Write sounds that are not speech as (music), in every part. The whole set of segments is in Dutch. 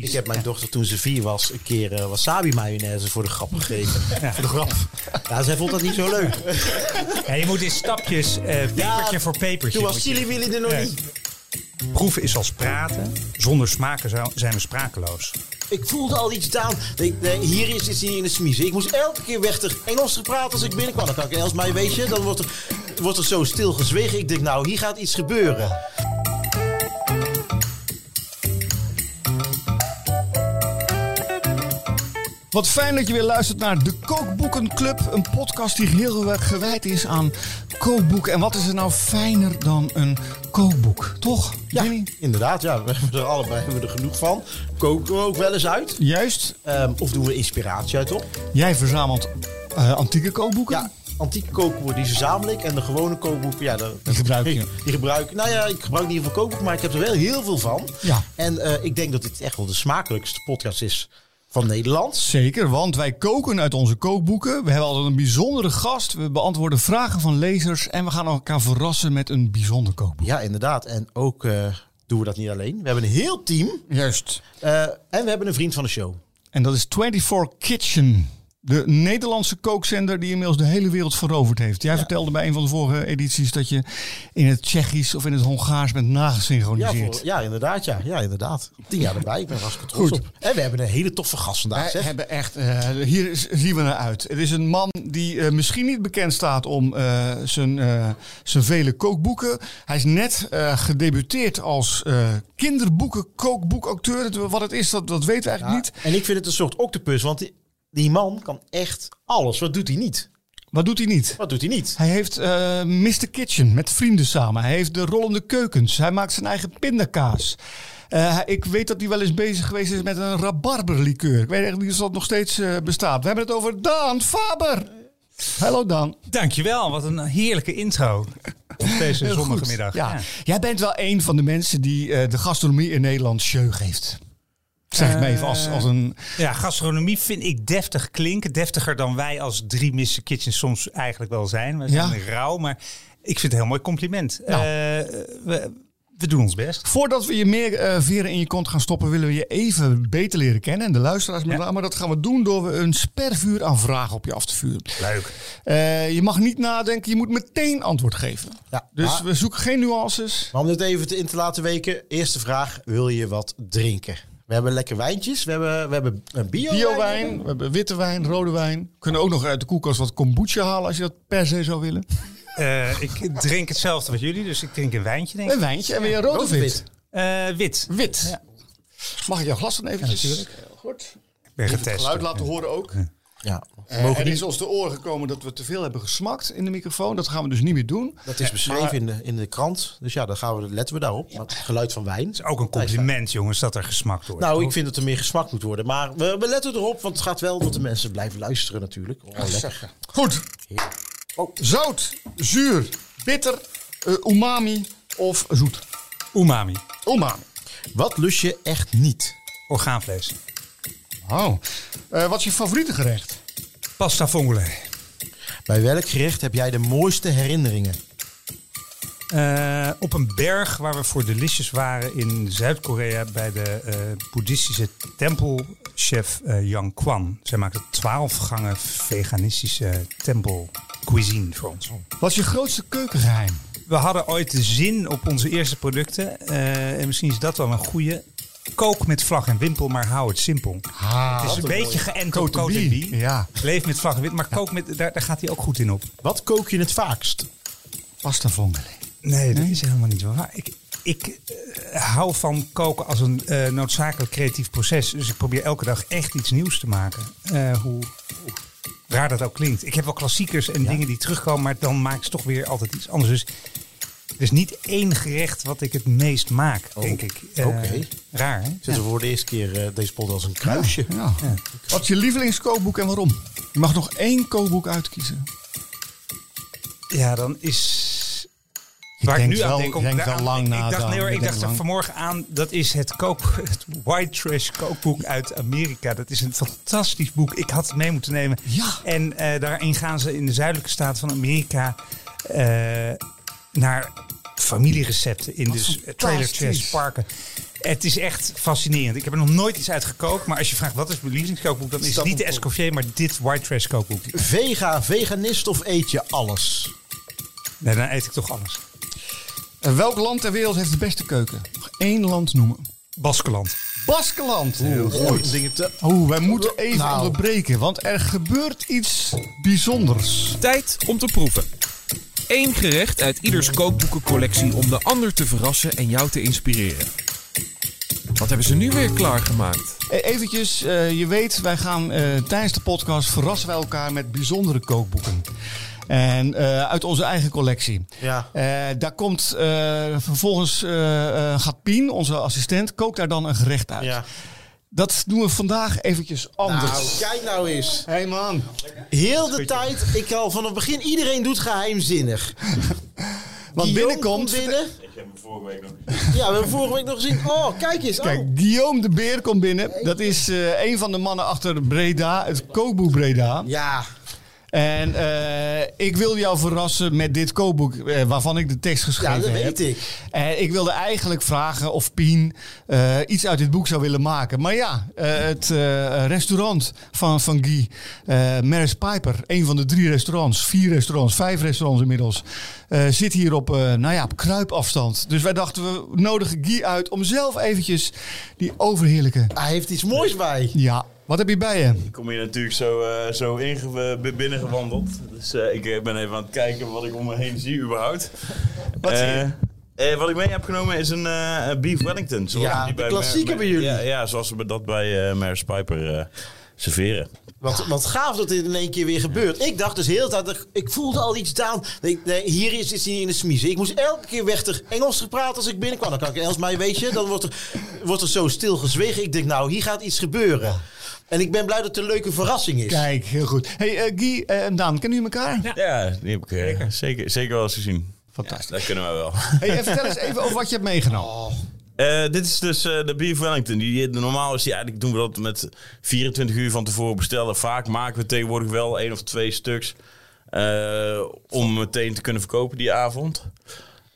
Ik heb mijn dochter toen ze vier was een keer eh, wasabi mayonaise voor de grap gegeven. (laughs) Voor de grap. Ja, zij vond dat niet zo leuk. Ja, je moet in stapjes, eh pepertje voor pepertje. Toen was Chili Willy er nog Ja. niet. Proeven is als praten. Zonder smaken zijn we sprakeloos. Ik voelde al iets aan. Hier is iets in de smiezen. Ik moest elke keer weg ter Engels praten als ik binnenkwam. Dan kan ik Engels, maar weet je, dan wordt er, wordt er zo stil gezwegen. Ik denk, nou, hier gaat iets gebeuren. Wat fijn dat je weer luistert naar de Kookboekenclub. Een podcast die heel erg gewijd is aan kookboeken. En wat is er nou fijner dan een kookboek? Toch, Ja, Jenny? inderdaad. Ja, we hebben er allebei hebben we er genoeg van. Koken we ook wel eens uit. Juist. Ehm, of doen we inspiratie uit op. Jij verzamelt eh, antieke kookboeken. Ja, antieke kookboeken die verzamel ik. En de gewone kookboeken, ja, dat, Die gebruik je. (laughs) Die gebruik Nou ja, ik gebruik niet heel veel kookboeken, maar ik heb er wel heel veel van. Ja. En eh, ik denk dat dit echt wel de smakelijkste podcast is van Nederland. Zeker, want wij koken uit onze kookboeken. We hebben altijd een bijzondere gast. We beantwoorden vragen van lezers. En we gaan elkaar verrassen met een bijzonder kookboek. Ja, inderdaad. En ook eh, doen we dat niet alleen. We hebben een heel team. Juist. eh, en we hebben een vriend van de show. En dat is 24 Kitchen. De Nederlandse kookzender die inmiddels de hele wereld veroverd heeft. Jij vertelde bij een van de vorige edities dat je in het Tsjechisch of in het Hongaars bent Ja, nagesynchroniseerd. voor, ja, inderdaad. Ja. ja, inderdaad. Tien jaar erbij. Ik ben hartstikke trots Goed. op. En we hebben een hele toffe gast vandaag. Zeg. hebben echt, eh, hier is- zien we naar uit. Het is een man die eh, misschien niet bekend staat om eh, zijn, zijn vele kookboeken. Hij is net gedebuteerd als kinderboeken kookboekauteur. Het- Wat het is, dat, dat weten we eigenlijk niet. En ik vind het een soort octopus, want die, die man kan echt alles. Wat doet hij niet? Wat doet hij niet? Wat doet hij niet? Hij heeft eh Mr. Kitchen met vrienden samen. Hij heeft de rollende keukens. Hij maakt zijn eigen pindakaas. Eh, ik weet dat hij wel eens bezig geweest is met een rabarberlikeur. Ik weet eigenlijk niet of dat nog steeds eh, bestaat. We hebben het over Daan Faber. Hallo Daan. Dankjewel, wat een heerlijke intro op deze zondagmiddag. Ja. Ja. Jij bent wel een van de mensen die eh, de gastronomie in Nederland show geeft. Zeg het me even als, als een... Ja, gastronomie vind ik deftig klinken. Deftiger dan wij als drie Mr. Kitchens soms eigenlijk wel zijn. We zijn Ja. rauw, maar ik vind het een heel mooi compliment. Nou. Eh, we, we doen ons best. Voordat we je meer eh, veren in je kont gaan stoppen, willen we je even beter leren kennen. En de luisteraars met Ja. name. Dat gaan we doen door we een spervuur aan vragen op je af te vuren. Leuk. Eh, je mag niet nadenken, je moet meteen antwoord geven. Ja, Dus maar- we zoeken geen nuances. Maar om dit even in te laten weken. Eerste vraag. Wil je wat drinken? We hebben lekker wijntjes. We hebben, we hebben een bio Bio-wijn, we hebben witte wijn, rode wijn. We kunnen ook nog uit de koelkast wat kombucha halen als je dat per se zou willen. Eh, ik drink hetzelfde wat jullie, dus ik drink een wijntje denk ik. Een wijntje en weer rood of wit? Eh, wit. Wit. Ja. Mag ik jouw glas dan eventjes? Ja, natuurlijk. Heel goed. Ik ben getest. het geluid laten horen ook. Ja, we Eh, mogen er niet- is ons te oren gekomen dat we te veel hebben gesmakt in de microfoon. Dat gaan we dus niet meer doen. dat is beschreven in, de, in de krant. Dus ja, dan gaan we, letten we daarop. Maar het geluid van wijn. is ook een compliment, jongens, dat er gesmakt wordt. Nou, ik vind dat er meer gesmakt moet worden. Maar we, we letten erop, want het gaat wel dat de mensen blijven luisteren natuurlijk. Oh, lekker. Goed. Oh, zout, zuur, bitter, eh, umami of zoet. Umami. Umami. Wat lust je echt niet? Orgaanvlees. Oh. Eh, wat is je favoriete gerecht? Pasta vongole. Bij welk gerecht heb jij de mooiste herinneringen? Eh, op een berg waar we voor Delicious waren in Zuid-Korea bij de eh, boeddhistische tempelchef eh Yang Kwan. Zij maakte twaalf gangen veganistische tempel cuisine voor ons. Wat is je grootste keukengeheim? We hadden ooit de zin op onze eerste producten. eh, en misschien is dat wel een goede. Kook met vlag en wimpel, maar hou het simpel. Ah, het is een beetje geënt op Cote. Ja. Leef met vlag en wimpel, maar kook met, daar, daar gaat hij ook goed in op. Wat kook je het vaakst? Pasta vongole. Nee, dat is helemaal niet waar. Ik, ik eh, hou van koken als een eh, noodzakelijk creatief proces. Dus ik probeer elke dag echt iets nieuws te maken. Eh, hoe, hoe raar dat ook klinkt. Ik heb wel klassiekers en dingen die terugkomen, maar dan maak ik toch weer altijd iets anders. Dus er is niet één gerecht wat ik het meest maak, denk ik. Eh, oké. Raar, hè? Zitten we voor de eerste keer eh, deze pot als een kruisje. Ja. Wat is je lievelingskookboek en waarom? Je mag nog één kookboek uitkiezen. Ja, dan is. Je Waar ik nu aan wel- denk, om- wel daar- lang ik na, dacht, Dan. nee hoor, ik dacht er vanmorgen aan, dat is het, kook, (laughs) het White Trash kookboek uit Amerika. Dat is een fantastisch boek. Ik had het mee moeten nemen. Ja. En eh, daarin gaan ze in de zuidelijke staat van Amerika eh, naar familierecepten in dus trailer trash parken. Het is echt fascinerend. Ik heb er nog nooit iets uit gekookt. Maar als je vraagt wat is mijn lievelingskookboek, dan is het niet de Escoffier, maar dit white trash kookboek. Vega, veganist of eet je alles? Nee, dan eet ik toch alles. Uh, welk land ter wereld heeft de beste keuken? Nog één land noemen. Baskeland. Baskeland. Oeh, dingen te... Oeh, wij moeten even nou. onderbreken, want er gebeurt iets bijzonders. Tijd om te proeven. Eén gerecht uit ieders kookboekencollectie om de ander te verrassen en jou te inspireren. Wat hebben ze nu weer klaargemaakt? Eventjes, uh, je weet, wij gaan uh, tijdens de podcast verrassen wij elkaar met bijzondere kookboeken. En uh, uit onze eigen collectie. Ja. daar komt vervolgens gaat Pien, onze assistent, kookt daar dan een gerecht uit. Ja. Dat doen we vandaag eventjes anders. Nou, kijk nou eens. Hé hey man. Heel de tijd, ik al van het begin, iedereen doet geheimzinnig. (laughs) Want binnenkomt. binnen. Ik heb hem vorige week nog Ja, we hebben vorige week nog gezien. Oh, kijk eens. Kijk, oh. Guillaume de Beer komt binnen. Dat is uh, een van de mannen achter Breda, het kookboek Breda. Ja. En uh, ik wil jou verrassen met dit kookboek uh, waarvan ik de tekst geschreven heb. Ja, dat heb. weet ik. En ik wilde eigenlijk vragen of Pien uh, iets uit dit boek zou willen maken. Maar ja, het restaurant van, van Guy, Maris Piper, een van de drie restaurants, vier restaurants, vijf restaurants inmiddels, zit hier op, nou ja, op kruipafstand. Dus wij dachten, we nodigen Guy uit om zelf eventjes die overheerlijke... Hij heeft iets moois bij. Ja, wat heb je bij je? Ik kom hier natuurlijk zo, uh, zo inge binnengewandeld. Dus uh, ik ben even aan het kijken wat ik om me heen zie überhaupt. Wat zie je? Uh, wat ik mee heb genomen is een beef Wellington. Zoals ja, die bij klassieker bij jullie. Ja, ja, zoals we dat bij Maris Piper serveren. Wat, wat gaaf dat dit in één keer weer gebeurt. Ik dacht dus heel de tijd, ik voelde al iets down. Nee, nee, hier is iets in de smiezen. Ik moest elke keer weg ter Engels gepraat als ik binnenkwam. Dan kan ik Engels mij, weet je. Dan wordt er, wordt er zo stil gezwegen. Ik denk, nou, hier gaat iets gebeuren. En ik ben blij dat het een leuke verrassing is. Kijk, heel goed. Hey, uh, Guy en Daan, kennen jullie elkaar? Ja, ja die heb ik uh, zeker, zeker wel eens gezien. Fantastisch. Ja, dat kunnen we wel. Hey, vertel eens even over wat je hebt meegenomen. Oh. Uh, dit is dus uh, de Beef Wellington. Die, normaal is die eigenlijk doen we dat met 24 uur van tevoren bestellen. Vaak maken we tegenwoordig wel één of twee stuks. Uh, om meteen te kunnen verkopen die avond.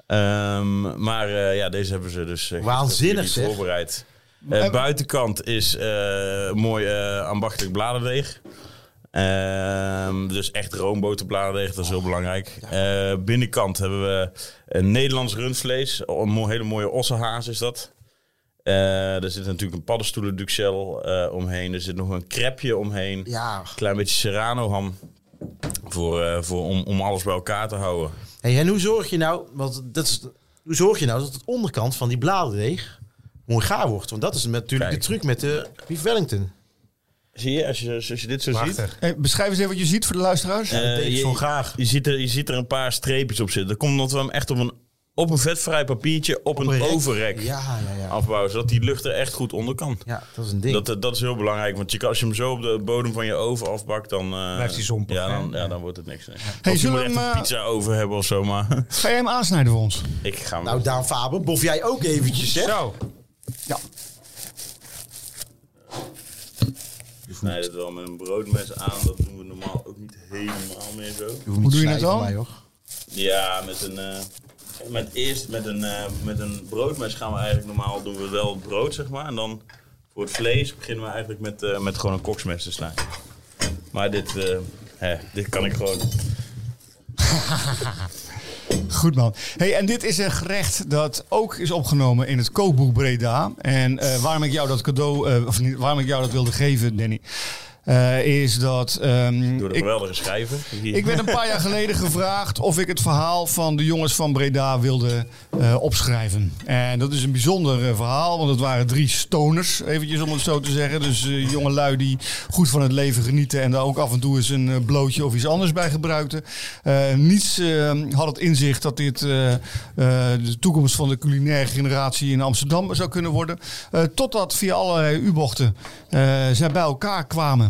Um, maar ja, deze hebben ze dus Waanzinnig, zeg. voorbereid. Uh, buitenkant is uh, mooi uh, ambachtelijk bladerdeeg. Uh, dus echt roomboterbladerdeeg, dat is heel belangrijk. binnenkant hebben we een Nederlands rundvlees. Een hele mooie ossenhaas is dat. er zit natuurlijk een paddenstoelen duxel omheen. Er zit nog een crepje omheen. Ja. Klein beetje serrano ham. Voor, voor, om, om alles bij elkaar te houden. Hey, en hoe zorg je nou, want dat is, hoe zorg je nou dat het onderkant van die bladerdeeg mooi gaar wordt. Want dat is natuurlijk Kijk. de truc met de Beef Wellington. Zie je, als je, als je dit zo Prachtig. ziet. Hey, beschrijf eens even wat je ziet voor de luisteraars. Ja, dat uh, je, graag. Je ziet, er, je ziet er een paar streepjes op zitten. Dat komt omdat we hem echt op een, op een vetvrij papiertje op, op een, een overrek ja, ja, ja. afbouwen. Zodat die lucht er echt goed onder kan. Ja, dat is een ding. Dat, dat is heel belangrijk. Want je, als je hem zo op de bodem van je oven afbakt, dan... Uh, Blijft hij zompig. Ja, dan, ja, dan wordt het niks. Nee. Hey, of je moet hem, echt een pizza over hebben of zo, maar... Ga jij hem aansnijden voor ons? Ik ga hem... Nou, Daan Faber, bof jij ook eventjes, hè? Zo. Ja. Je snijdt het wel met een broodmes aan. Dat doen we normaal ook niet helemaal meer zo. Hoe doe je dat dan? Mij, hoor. Ja, met een... Uh, met eerst met een, uh, met een broodmes gaan we eigenlijk normaal doen we wel het brood, zeg maar. En dan voor het vlees beginnen we eigenlijk met, uh, met gewoon een koksmes te snijden. Maar dit, hè, dit kan ik gewoon. (laughs) Goed man. Hey, en dit is een gerecht dat ook is opgenomen in het kookboek Breda. En uh, waarom ik jou dat cadeau, uh, of niet, waarom ik jou dat wilde geven, Danny. Uh, is dat... Um, Door de geweldige schrijver. Ik werd een paar jaar geleden (laughs) gevraagd of ik het verhaal van de jongens van Breda wilde uh, opschrijven. En dat is een bijzonder uh, verhaal, want het waren drie stoners, eventjes om het zo te zeggen. Dus jonge lui die goed van het leven genieten en daar ook af en toe eens een blootje of iets anders bij gebruikten. niets had het inzicht dat dit de toekomst van de culinaire generatie in Amsterdam zou kunnen worden. totdat via allerlei U-bochten zij bij elkaar kwamen.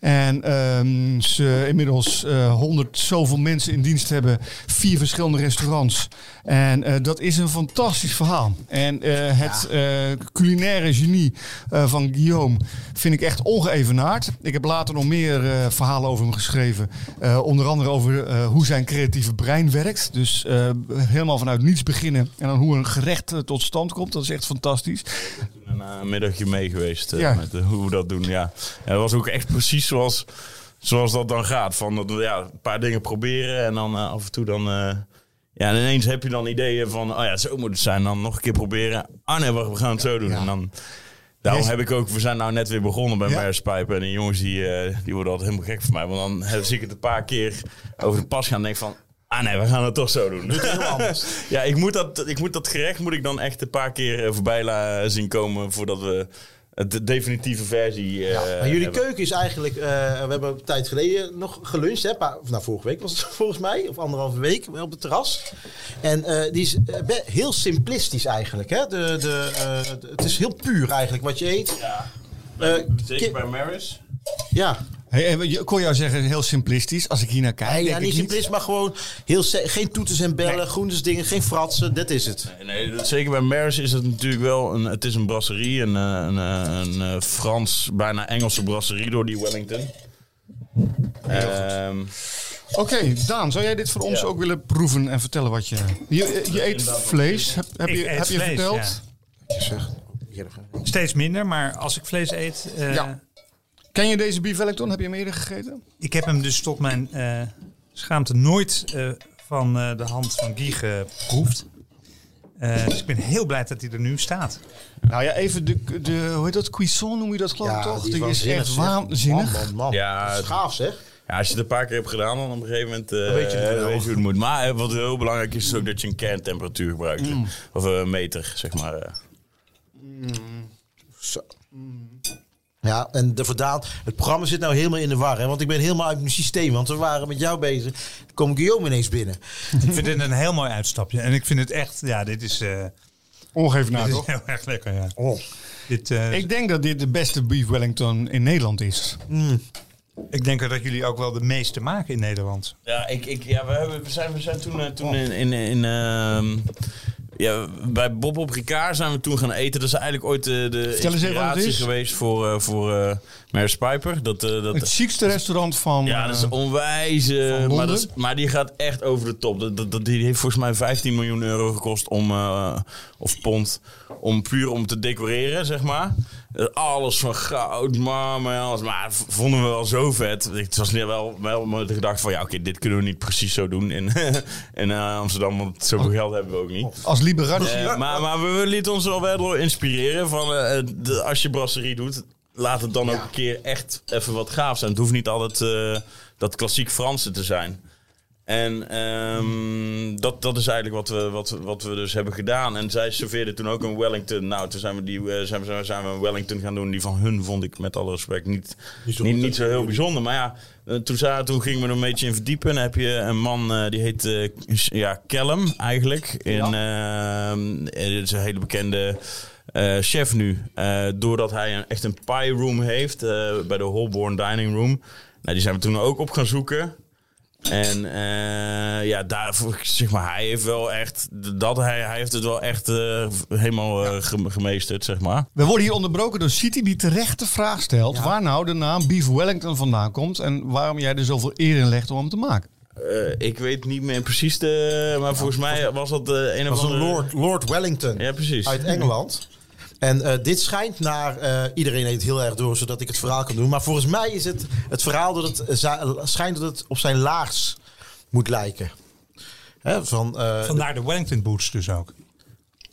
En ehm, ze inmiddels eh, honderd zoveel mensen in dienst hebben. Vier verschillende restaurants. En eh, dat is een fantastisch verhaal. En eh, het eh, culinaire genie eh, van Guillaume vind ik echt ongeëvenaard. Ik heb later nog meer eh, verhalen over hem geschreven. Eh, onder andere over eh, hoe zijn creatieve brein werkt. Dus eh, helemaal vanuit niets beginnen. En dan hoe een gerecht tot stand komt. Dat is echt fantastisch. een middagje mee geweest Ja. met hoe we dat doen. Ja. ja, dat was ook echt precies zoals, zoals dat dan gaat. Van dat, ja, een paar dingen proberen en dan eh, af en toe dan... eh, ja, en ineens heb je dan ideeën van, oh ja, zo moet het zijn. Dan nog een keer proberen. Ah nee, we gaan het zo doen. En dan... Daarom heb ik ook, we zijn nou net weer begonnen bij Ja. Marspijpen. En die jongens die, eh, die worden altijd helemaal gek van mij. Want dan zie ik het een paar keer over de pas gaan en denk van... Ah nee, we gaan het toch zo doen. Heel (laughs) anders. Ja, ik moet, dat, ik moet dat gerecht moet ik dan echt een paar keer voorbij la- zien komen voordat we de definitieve versie eh, maar jullie hebben. keuken is eigenlijk... eh, we hebben een tijd geleden nog geluncht. Hè? Nou, vorige week was het (laughs) volgens mij. Of anderhalve week op het terras. En eh, die is eh, heel simplistisch eigenlijk. Hè? De, de, eh, de- het is heel puur eigenlijk wat je eet. Ja. Eh, Zeker bij Maris. Ja, Hey, je- kon jou zeggen, heel simplistisch. Als ik hier naar kijk, ja, niet simplistisch, maar gewoon heel geen toeters en bellen, groentes dingen, geen fratsen, dat is het. Nee, nee, zeker bij Maris is het natuurlijk wel een, het is een brasserie, een, eh, een, eh, een, eh, Frans, bijna Engelse brasserie door die Wellington. Ehm, Oké, Daan, zou jij dit voor ons Ja. ook willen proeven en vertellen wat je... Je, je eet vlees, heb, je, heb je vlees, verteld? Steeds minder, maar als ik vlees eet... eh, Ja. Ken je deze beef Wellington? Heb je hem eerder gegeten? Ik heb hem dus tot mijn eh, schaamte nooit eh, van eh, de hand van Guy geproefd. Eh, dus ik ben heel blij dat hij er nu staat. Nou ja, even de, de hoe heet dat, cuisson noem je dat geloof ik toch? Die is echt waanzinnig. Man, man, man. Ja, gaaf zeg. ja, als je het een paar keer hebt gedaan, dan op een gegeven moment eh, weet je weet hoe het moet. Maar wat heel belangrijk is, is ook dat je een kerntemperatuur gebruikt. Mm. Of een meter, zeg maar. eh. Zo. Ja, en de Verdaan, het programma zit nou helemaal in de war. Hè? Want ik ben helemaal uit mijn systeem. Want we waren met jou bezig. Dan komt Guillaume ineens binnen. (laughs) Ik vind dit een heel mooi uitstapje. En ik vind het echt, ja, dit is, eh, Ongevenaar dit is toch? heel erg lekker. Ja. Oh. Dit, eh, Ik denk dat dit de beste beef Wellington in Nederland is. ik denk dat jullie ook wel de meeste maken in Nederland. Ja, ik, ik, ja we, hebben, we, zijn, we zijn toen, eh, toen in, in, in ehm, ja, bij Bob op Ricard zijn we toen gaan eten. Dat is eigenlijk ooit de, de inspiratie geweest voor, uh, voor uh, Maris Piper. Dat, uh, dat, Het chicste restaurant van... ja, dat is eh, onwijs. van maar, dat is, maar die gaat echt over de top. Dat, dat, dat- die heeft volgens mij 15 miljoen euro gekost om, of pond, om puur om te decoreren, zeg maar. Alles van goud, marmer, alles. Maar vonden we wel zo vet. Het was net wel, wel met de gedachte van, ja, oké, dit kunnen we niet precies zo doen in, (laughs) in uh, Amsterdam, want zoveel geld hebben we ook niet. Als liberatie. Eh, maar, maar we, lieten ons wel wel door inspireren van eh, de, als je brasserie doet, laat het dan ook een keer echt even wat gaaf zijn. Het hoeft niet altijd eh, dat klassiek Franse te zijn. En ehm, dat, dat is eigenlijk wat we, wat, wat we dus hebben gedaan. En zij serveerde toen ook een Wellington. Nou, toen zijn we, die, eh, zijn we, zijn we een Wellington gaan doen. Die van hun vond ik met alle respect niet, niet, niet zo heel bijzonder. Maar ja, eh, toen, za- toen gingen we er een beetje in verdiepen. En dan heb je een man, eh, die heet ja, Callum eigenlijk. In, ehm, eh, dit is een hele bekende... chef nu, doordat hij een, echt een pie room heeft bij de Holborn Dining Room. Nou, die zijn we toen ook op gaan zoeken. En eh, ja, daarvoor, zeg maar, hij heeft wel echt, dat, hij, hij heeft het wel echt eh, helemaal eh, gem- gemeesterd, zeg maar. We worden hier onderbroken door City die terecht de vraag stelt... waar nou de naam Beef Wellington vandaan komt... en waarom jij er zoveel eer in legt om hem te maken. Eh, ik weet niet meer precies de, maar volgens mij was dat de een Dat of was een andere... Lord, Lord Wellington Ja, precies. uit Engeland. En eh, dit schijnt naar... eh, iedereen heet heel erg door, zodat ik het verhaal kan doen. Maar volgens mij is het het verhaal dat het schijnt dat het op zijn laags moet lijken. Hè, van, eh, Vandaar de Wellington boots dus ook.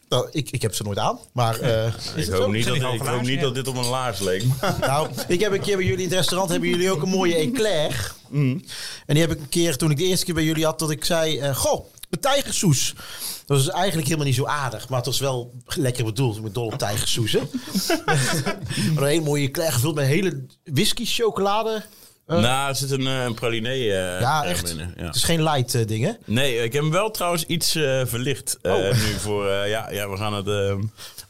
nou, ik, ik heb ze nooit aan, maar eh, Ik hoop, niet dat, ik hoop laars, niet ja. dat dit op een laars leek. Nou, ik heb een keer bij jullie in het restaurant, hebben jullie ook een mooie eclair. En die heb ik een keer, toen ik de eerste keer bij jullie had, dat ik zei, eh, goh, tijgersoes. Dat was eigenlijk helemaal niet zo aardig, maar het was wel lekker bedoeld. Ik ben dol op tijgersoes, hè. (laughs) maar een hele mooie eclair gevuld met hele whisky, chocolade. nou, er zit een, eh, een praline eh, Ja, echt. binnen, ja. Het is geen light eh, ding, hè. Nee, ik heb hem wel trouwens iets eh, verlicht eh, Oh. nu voor. eh, ja, ja, we gaan het, eh,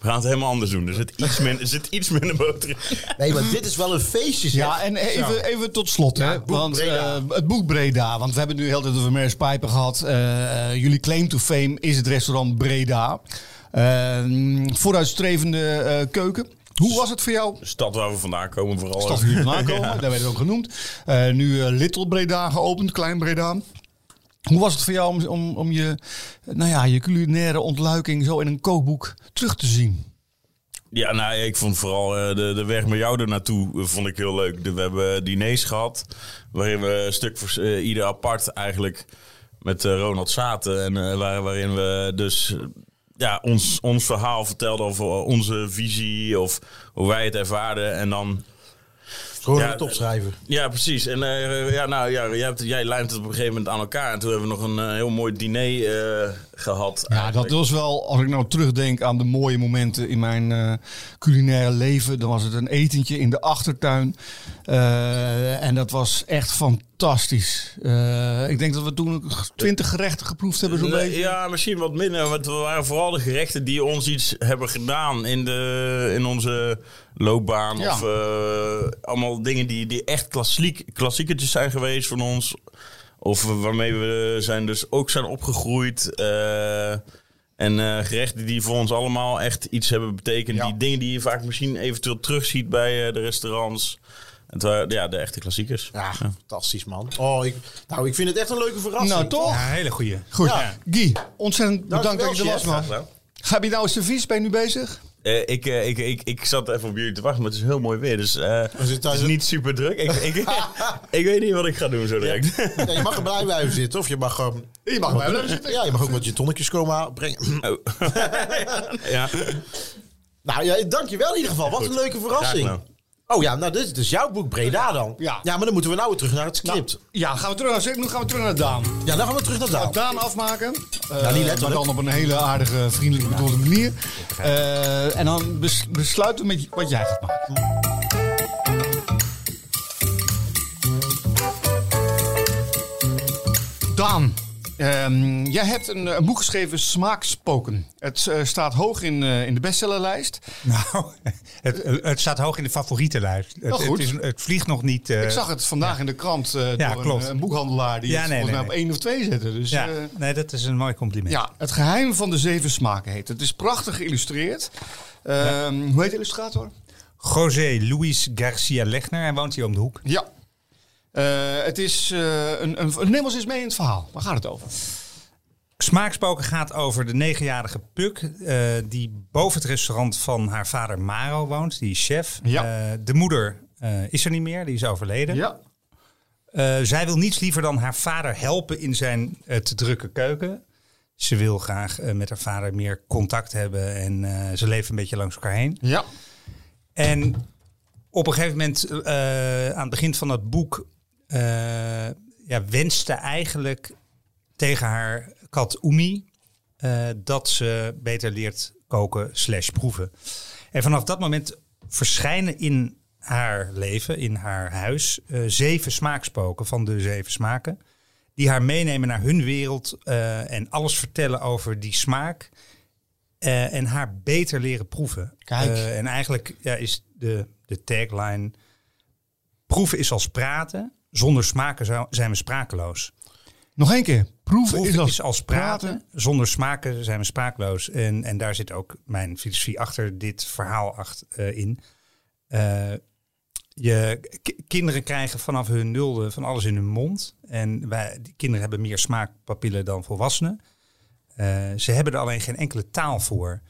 we We gaan het helemaal anders doen. Er zit iets, min, er zit iets minder boter in. Nee, maar dit is wel een feestje. zeg. Ja, en even, even tot slot. Ja, hè, het boek want Breda. eh, het boek Breda. Want we hebben nu heel de tijd over Mers Pijpen gehad. Eh, eh, jullie claim to fame is het restaurant Breda. Eh, vooruitstrevende eh, keuken. Hoe was het voor jou? De stad waar we vandaan komen vooral. Stad hier vandaan (laughs) komen, daar werd het ook genoemd. Eh, nu eh, Little Breda geopend, Klein Breda. Hoe was het voor jou om, om, om je, nou ja, je culinaire ontluiking zo in een kookboek terug te zien? Ja, nou, ik vond vooral eh, de, de weg met jou er naartoe eh, vond ik heel leuk. De- we hebben diners gehad, waarin we een stuk voor eh, ieder apart eigenlijk met Ronald zaten. En waar, waarin we dus ja, ons, ons verhaal vertelden over onze visie of hoe wij het ervaarden. En dan... Gewoon Ja, het opschrijven. Ja, precies. En eh, ja, nou, ja, jij, hebt, jij lijmt het op een gegeven moment aan elkaar. En toen hebben we nog een eh, heel mooi diner eh, gehad. Ja, dat was wel, als ik nou terugdenk aan de mooie momenten in mijn eh, culinaire leven, dan was het een etentje in de achtertuin. Eh, en dat was echt fantastisch. Eh, ik denk dat we toen twintig gerechten geproefd hebben, zo'n beetje. Ja, misschien wat minder. Want we waren vooral de gerechten die ons iets hebben gedaan in, de, in onze loopbaan. Ja. Of eh, allemaal dingen die, die echt klassiek, klassiekertjes zijn geweest van ons. Of waarmee we zijn dus ook zijn opgegroeid. eh, en eh, gerechten die voor ons allemaal echt iets hebben betekend. Ja. Die dingen die je vaak misschien eventueel terugziet bij eh, de restaurants. Het waren ja, de echte klassiekers. Ja, fantastisch man. Oh, ik, nou, ik vind het echt een leuke verrassing. Nou, toch? Ja, hele goeie. Goed. Ja. Guy, ontzettend bedankt dat je er was, man. Ga je nou servies? Ben je nu bezig? Eh, ik, eh, ik, ik, ik zat even op jullie te wachten, maar het is heel mooi weer. Dus eh, het is niet super druk. Ik, ik, (laughs) ik weet niet wat ik ga doen zo direct. Ja, je mag er blij blijven zitten. Of je mag... ehm, Je mag blijven zitten. ja, je mag ook wat je tonnetjes komen brengen. (laughs) ja, nou ja, dankjewel in ieder geval. Wat een leuke verrassing. Oh ja, nou dit is dus jouw boek Breda dan. Ja. ja, maar dan moeten we nou weer terug naar het script. Ja, gaan we terug naar, nu gaan we terug naar Daan. ja, dan gaan we terug naar Nou, Daan. Daan afmaken. Eh, Ja, niet letterlijk. Maar dan op een hele aardige, vriendelijk bedoelde manier. Eh, en dan bes- besluiten we met wat jij gaat maken. Daan, ehm, jij hebt een, een boek geschreven, Smaakspoken. Het eh, staat hoog in, eh, in de bestsellerlijst. Nou, (laughs) het, het staat hoog in de favorietenlijst. Het, Oh, goed. het, is, het vliegt nog niet. eh, Ik zag het vandaag in de krant eh, Ja, door. Een, een boekhandelaar die Ja, het nee, volgens mij nee, op één of twee zette. Dus, ja, eh, nee, dat is een mooi compliment. Ja, het geheim van de zeven smaken heet. het. Het is prachtig geïllustreerd. Ehm, Hoe heet de illustrator? José Luis Garcia Legner, hij woont hier om de hoek. Ja. Eh, het is eh, een, een, neem ons eens mee in het verhaal. Waar gaat het over? Smaakspoken gaat over de negenjarige Puk, eh, die boven het restaurant van haar vader Maro woont, die is chef. Ja. De moeder is er niet meer, die is overleden. Ja. Zij wil niets liever dan haar vader helpen in zijn te drukke keuken. Ze wil graag met haar vader meer contact hebben en ze leven een beetje langs elkaar heen. Ja. En op een gegeven moment, aan het begin van het boek, eh, ja, wenste eigenlijk tegen haar kat Umi eh, dat ze beter leert koken slash proeven. En vanaf dat moment verschijnen in haar leven, in haar huis, eh, zeven smaakspoken van de zeven smaken. Die haar meenemen naar hun wereld en alles vertellen over die smaak. en haar beter leren proeven. Kijk. En eigenlijk ja, is de, de tagline: proeven is als praten. Zonder smaken zou- zijn we sprakeloos. Nog één keer. Proeven, Proeven is als, is als praten. Zonder smaken zijn we sprakeloos. En, en daar zit ook mijn filosofie achter dit verhaal acht, eh, in. Eh, je kinderen krijgen vanaf hun nulde van alles in hun mond. En wij, die kinderen hebben meer smaakpapillen dan volwassenen. Eh, ze hebben er alleen geen enkele taal voor.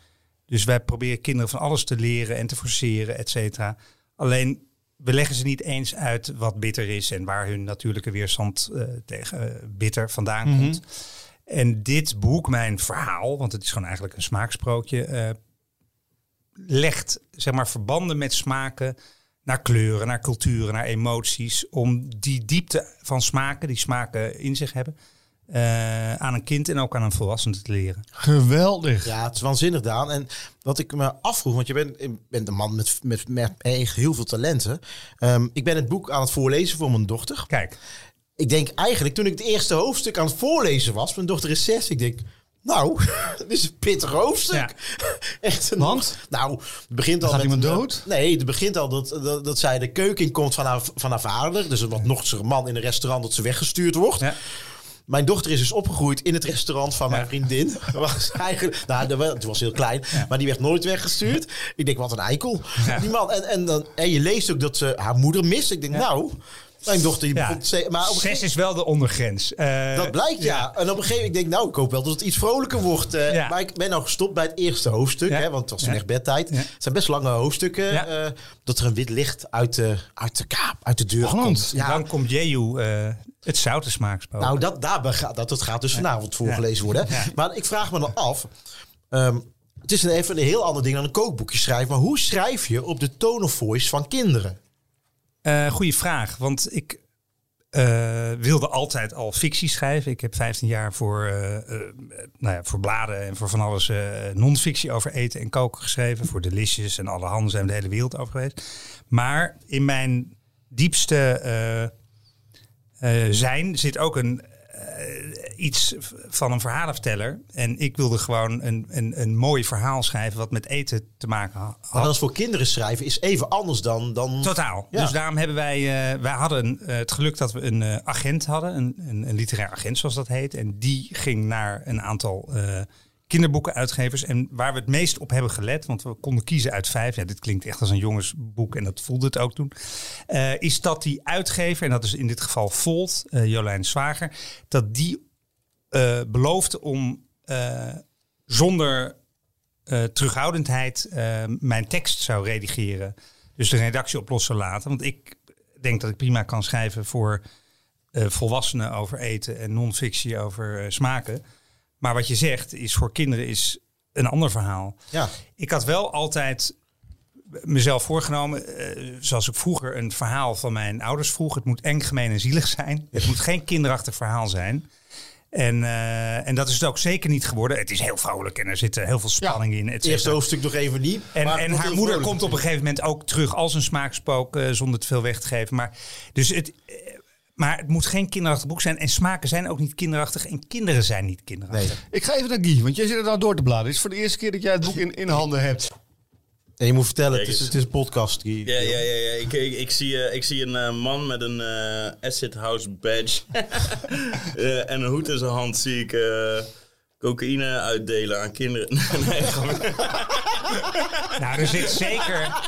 Dus wij proberen kinderen van alles te leren en te forceren, et cetera. Alleen we leggen ze niet eens uit wat bitter is en waar hun natuurlijke weerstand eh, tegen eh, bitter vandaan Mhm. komt. En dit boek, mijn verhaal, want het is gewoon eigenlijk een smaaksprookje, eh, legt zeg maar verbanden met smaken naar kleuren, naar culturen, naar emoties, om die diepte van smaken, die smaken in zich hebben, eh, aan een kind en ook aan een volwassene te leren. Geweldig. Ja, het is waanzinnig, Daan. En wat ik me afvroeg, want je bent, je bent een man met, met, met echt heel veel talenten. Ehm, ik ben het boek aan het voorlezen voor mijn dochter. Kijk, Ik denk eigenlijk, toen ik het eerste hoofdstuk aan het voorlezen was, mijn dochter is zes, ik denk, Nou, (laughs) het is een pittig hoofdstuk. Echt een Want? Nou, het begint al Gaat met iemand een- dood? Nee, het begint al dat, dat, dat zij de keuken in komt van haar, van haar vader. Dus een wat nochtige man in een restaurant dat ze weggestuurd wordt. Ja. Mijn dochter is dus opgegroeid in het restaurant van mijn vriendin. (laughs) Was eigenlijk, nou, het was heel klein, maar die werd nooit weggestuurd. Ik denk, wat een eikel. Die man. En, en, dan, en je leest ook dat ze haar moeder mist. Ik denk, nou, mijn dochter die Ja. Maar op Zes is wel de ondergrens. Eh, dat blijkt, ja. En op een gegeven moment denk ik, nou, ik hoop wel dat het iets vrolijker wordt. eh, Ja. Maar ik ben nou gestopt bij het eerste hoofdstuk, hè, want het was toen echt bedtijd. Het zijn best lange hoofdstukken. Eh, dat er een wit licht uit de, uit de kaap, uit de deur komt. Dan komt Jehu eh, het zoute smaakspook. Nou, dat, gaat, dat, dat gaat dus vanavond voorgelezen worden. Maar ik vraag me dan af. ehm, het is een, even een heel ander ding dan een kookboekje schrijven. Maar hoe schrijf je op de tone of voice van kinderen? Eh goeie vraag, want ik eh, wilde altijd al fictie schrijven. Ik heb 15 jaar voor, eh, nou ja, voor bladen en voor van alles non-fictie over eten en koken geschreven. Voor Delicious en alle handen zijn we de hele wereld over geweest. Maar in mijn diepste zijn zit ook een, eh, iets van een verhalenverteller. En ik wilde gewoon een, een, een mooi verhaal schrijven wat met eten te maken ha- had. Maar dat is voor kinderen schrijven is even anders dan... dan Totaal. Ja. Dus daarom hebben wij, eh, wij hadden eh, het geluk dat we een eh, agent hadden, een, een, een literair agent zoals dat heet. En die ging naar een aantal eh, kinderboekenuitgevers. En waar we het meest op hebben gelet, want we konden kiezen uit vijf. Ja, dit klinkt echt als een jongensboek en dat voelde het ook toen. eh, is dat die uitgever, en dat is in dit geval Volt, eh, Jolijn Zwager, dat die eh beloofde om zonder terughoudendheid mijn tekst zou redigeren. Dus de redactie op los zou laten. Want ik denk dat ik prima kan schrijven voor volwassenen over eten en non-fictie over smaken. Maar wat je zegt is voor kinderen is een ander verhaal. Ja. Ik had wel altijd mezelf voorgenomen, eh, zoals ik vroeger een verhaal van mijn ouders vroeg. Het moet eng, gemeen en zielig zijn. Het moet geen kinderachtig verhaal zijn. En, eh, en dat is het ook zeker niet geworden. Het is heel vrolijk en er zit heel veel spanning in. et Het eerste hoofdstuk nog even niet. En, en haar moeder komt op een gegeven moment ook terug als een smaakspook, eh, zonder te veel weg te geven. Maar, dus het, maar het moet geen kinderachtig boek zijn. En smaken zijn ook niet kinderachtig. En kinderen zijn niet kinderachtig. Nee. Ik ga even naar Guy, want jij zit er nou door te bladeren. Het is voor de eerste keer dat jij het boek in, in handen hebt. En je moet vertellen, het is, het is een podcast. Guy. Ja, ja, ja. ja. Ik, ik, ik zie, eh, ik zie een eh, man met een eh Acid House badge (laughs) Eh, en een hoed in zijn hand. Zie ik eh, cocaïne uitdelen aan kinderen. (laughs) nee, gewoon- (laughs) Nou, er zit zeker,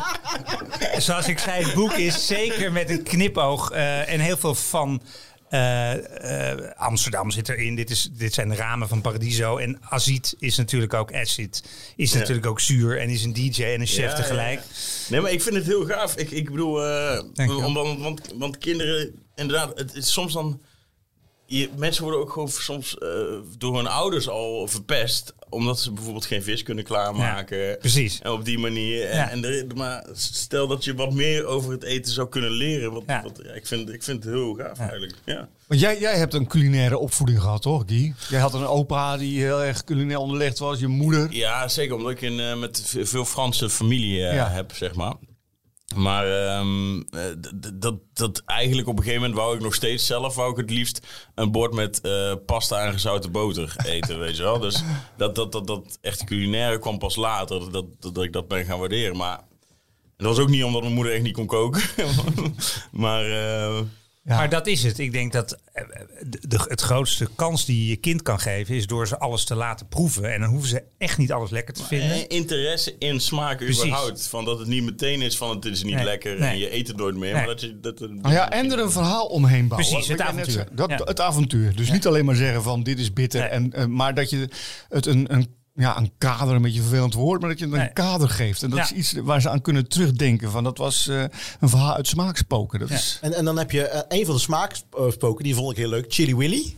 zoals ik zei, het boek is zeker met een knipoog eh, en heel veel van eh, eh, Amsterdam zit erin. Dit, is, dit zijn de ramen van Paradiso. En Azit is natuurlijk ook acid, is Ja. natuurlijk ook zuur en is een DJ en een chef Ja, tegelijk. ja. Nee, maar ik vind het heel gaaf. Ik, ik bedoel, want, want, want kinderen, inderdaad, het is soms dan. Je, mensen worden ook gewoon soms eh, door hun ouders al verpest. Omdat ze bijvoorbeeld geen vis kunnen klaarmaken. Ja, precies. En op die manier. En, Ja. en maar stel dat je wat meer over het eten zou kunnen leren. Wat, Ja. wat- ja, ik, vind, ik vind het heel gaaf eigenlijk. Ja. Want jij, jij hebt een culinaire opvoeding gehad, toch, Guy? Jij had een opa die heel erg culinair onderlegd was, je moeder. Ja, zeker. Omdat ik een, eh, met veel Franse familie eh, Ja. heb, zeg maar. Maar ehm, eh, dat, dat eigenlijk op een gegeven moment wou ik nog steeds zelf wou ik het liefst een bord met eh, pasta en gezouten boter eten, weet je wel. Dus dat, dat, dat, dat echt culinaire kwam pas later, dat, dat, dat ik dat ben gaan waarderen. Maar dat was ook niet omdat mijn moeder echt niet kon koken. (laughs) maar eh, Ja. Maar dat is het. Ik denk dat eh, de, de- het grootste kans die je je kind kan geven is door ze alles te laten proeven. En dan hoeven ze echt niet alles lekker te vinden. eh, interesse in smaak Precies. überhaupt. Van dat het niet meteen is van het is niet Nee, lekker en je eet het nooit meer. Nee. Maar dat je, dat, Nou ja, en er een verhaal omheen bouwen. Precies, het avontuur. zei. Dat, Ja. Het avontuur. Dus niet alleen maar zeggen van dit is bitter. En, eh, maar dat je het een, een, ja, een kader, een beetje een vervelend woord, maar dat je een Nee. kader geeft. En dat Ja. is iets waar ze aan kunnen terugdenken. Van dat was eh, een verhaal uit smaakspoken. Dat Ja. is, En, en dan heb je eh, een van de smaakspoken, die vond ik heel leuk. Chili Willy.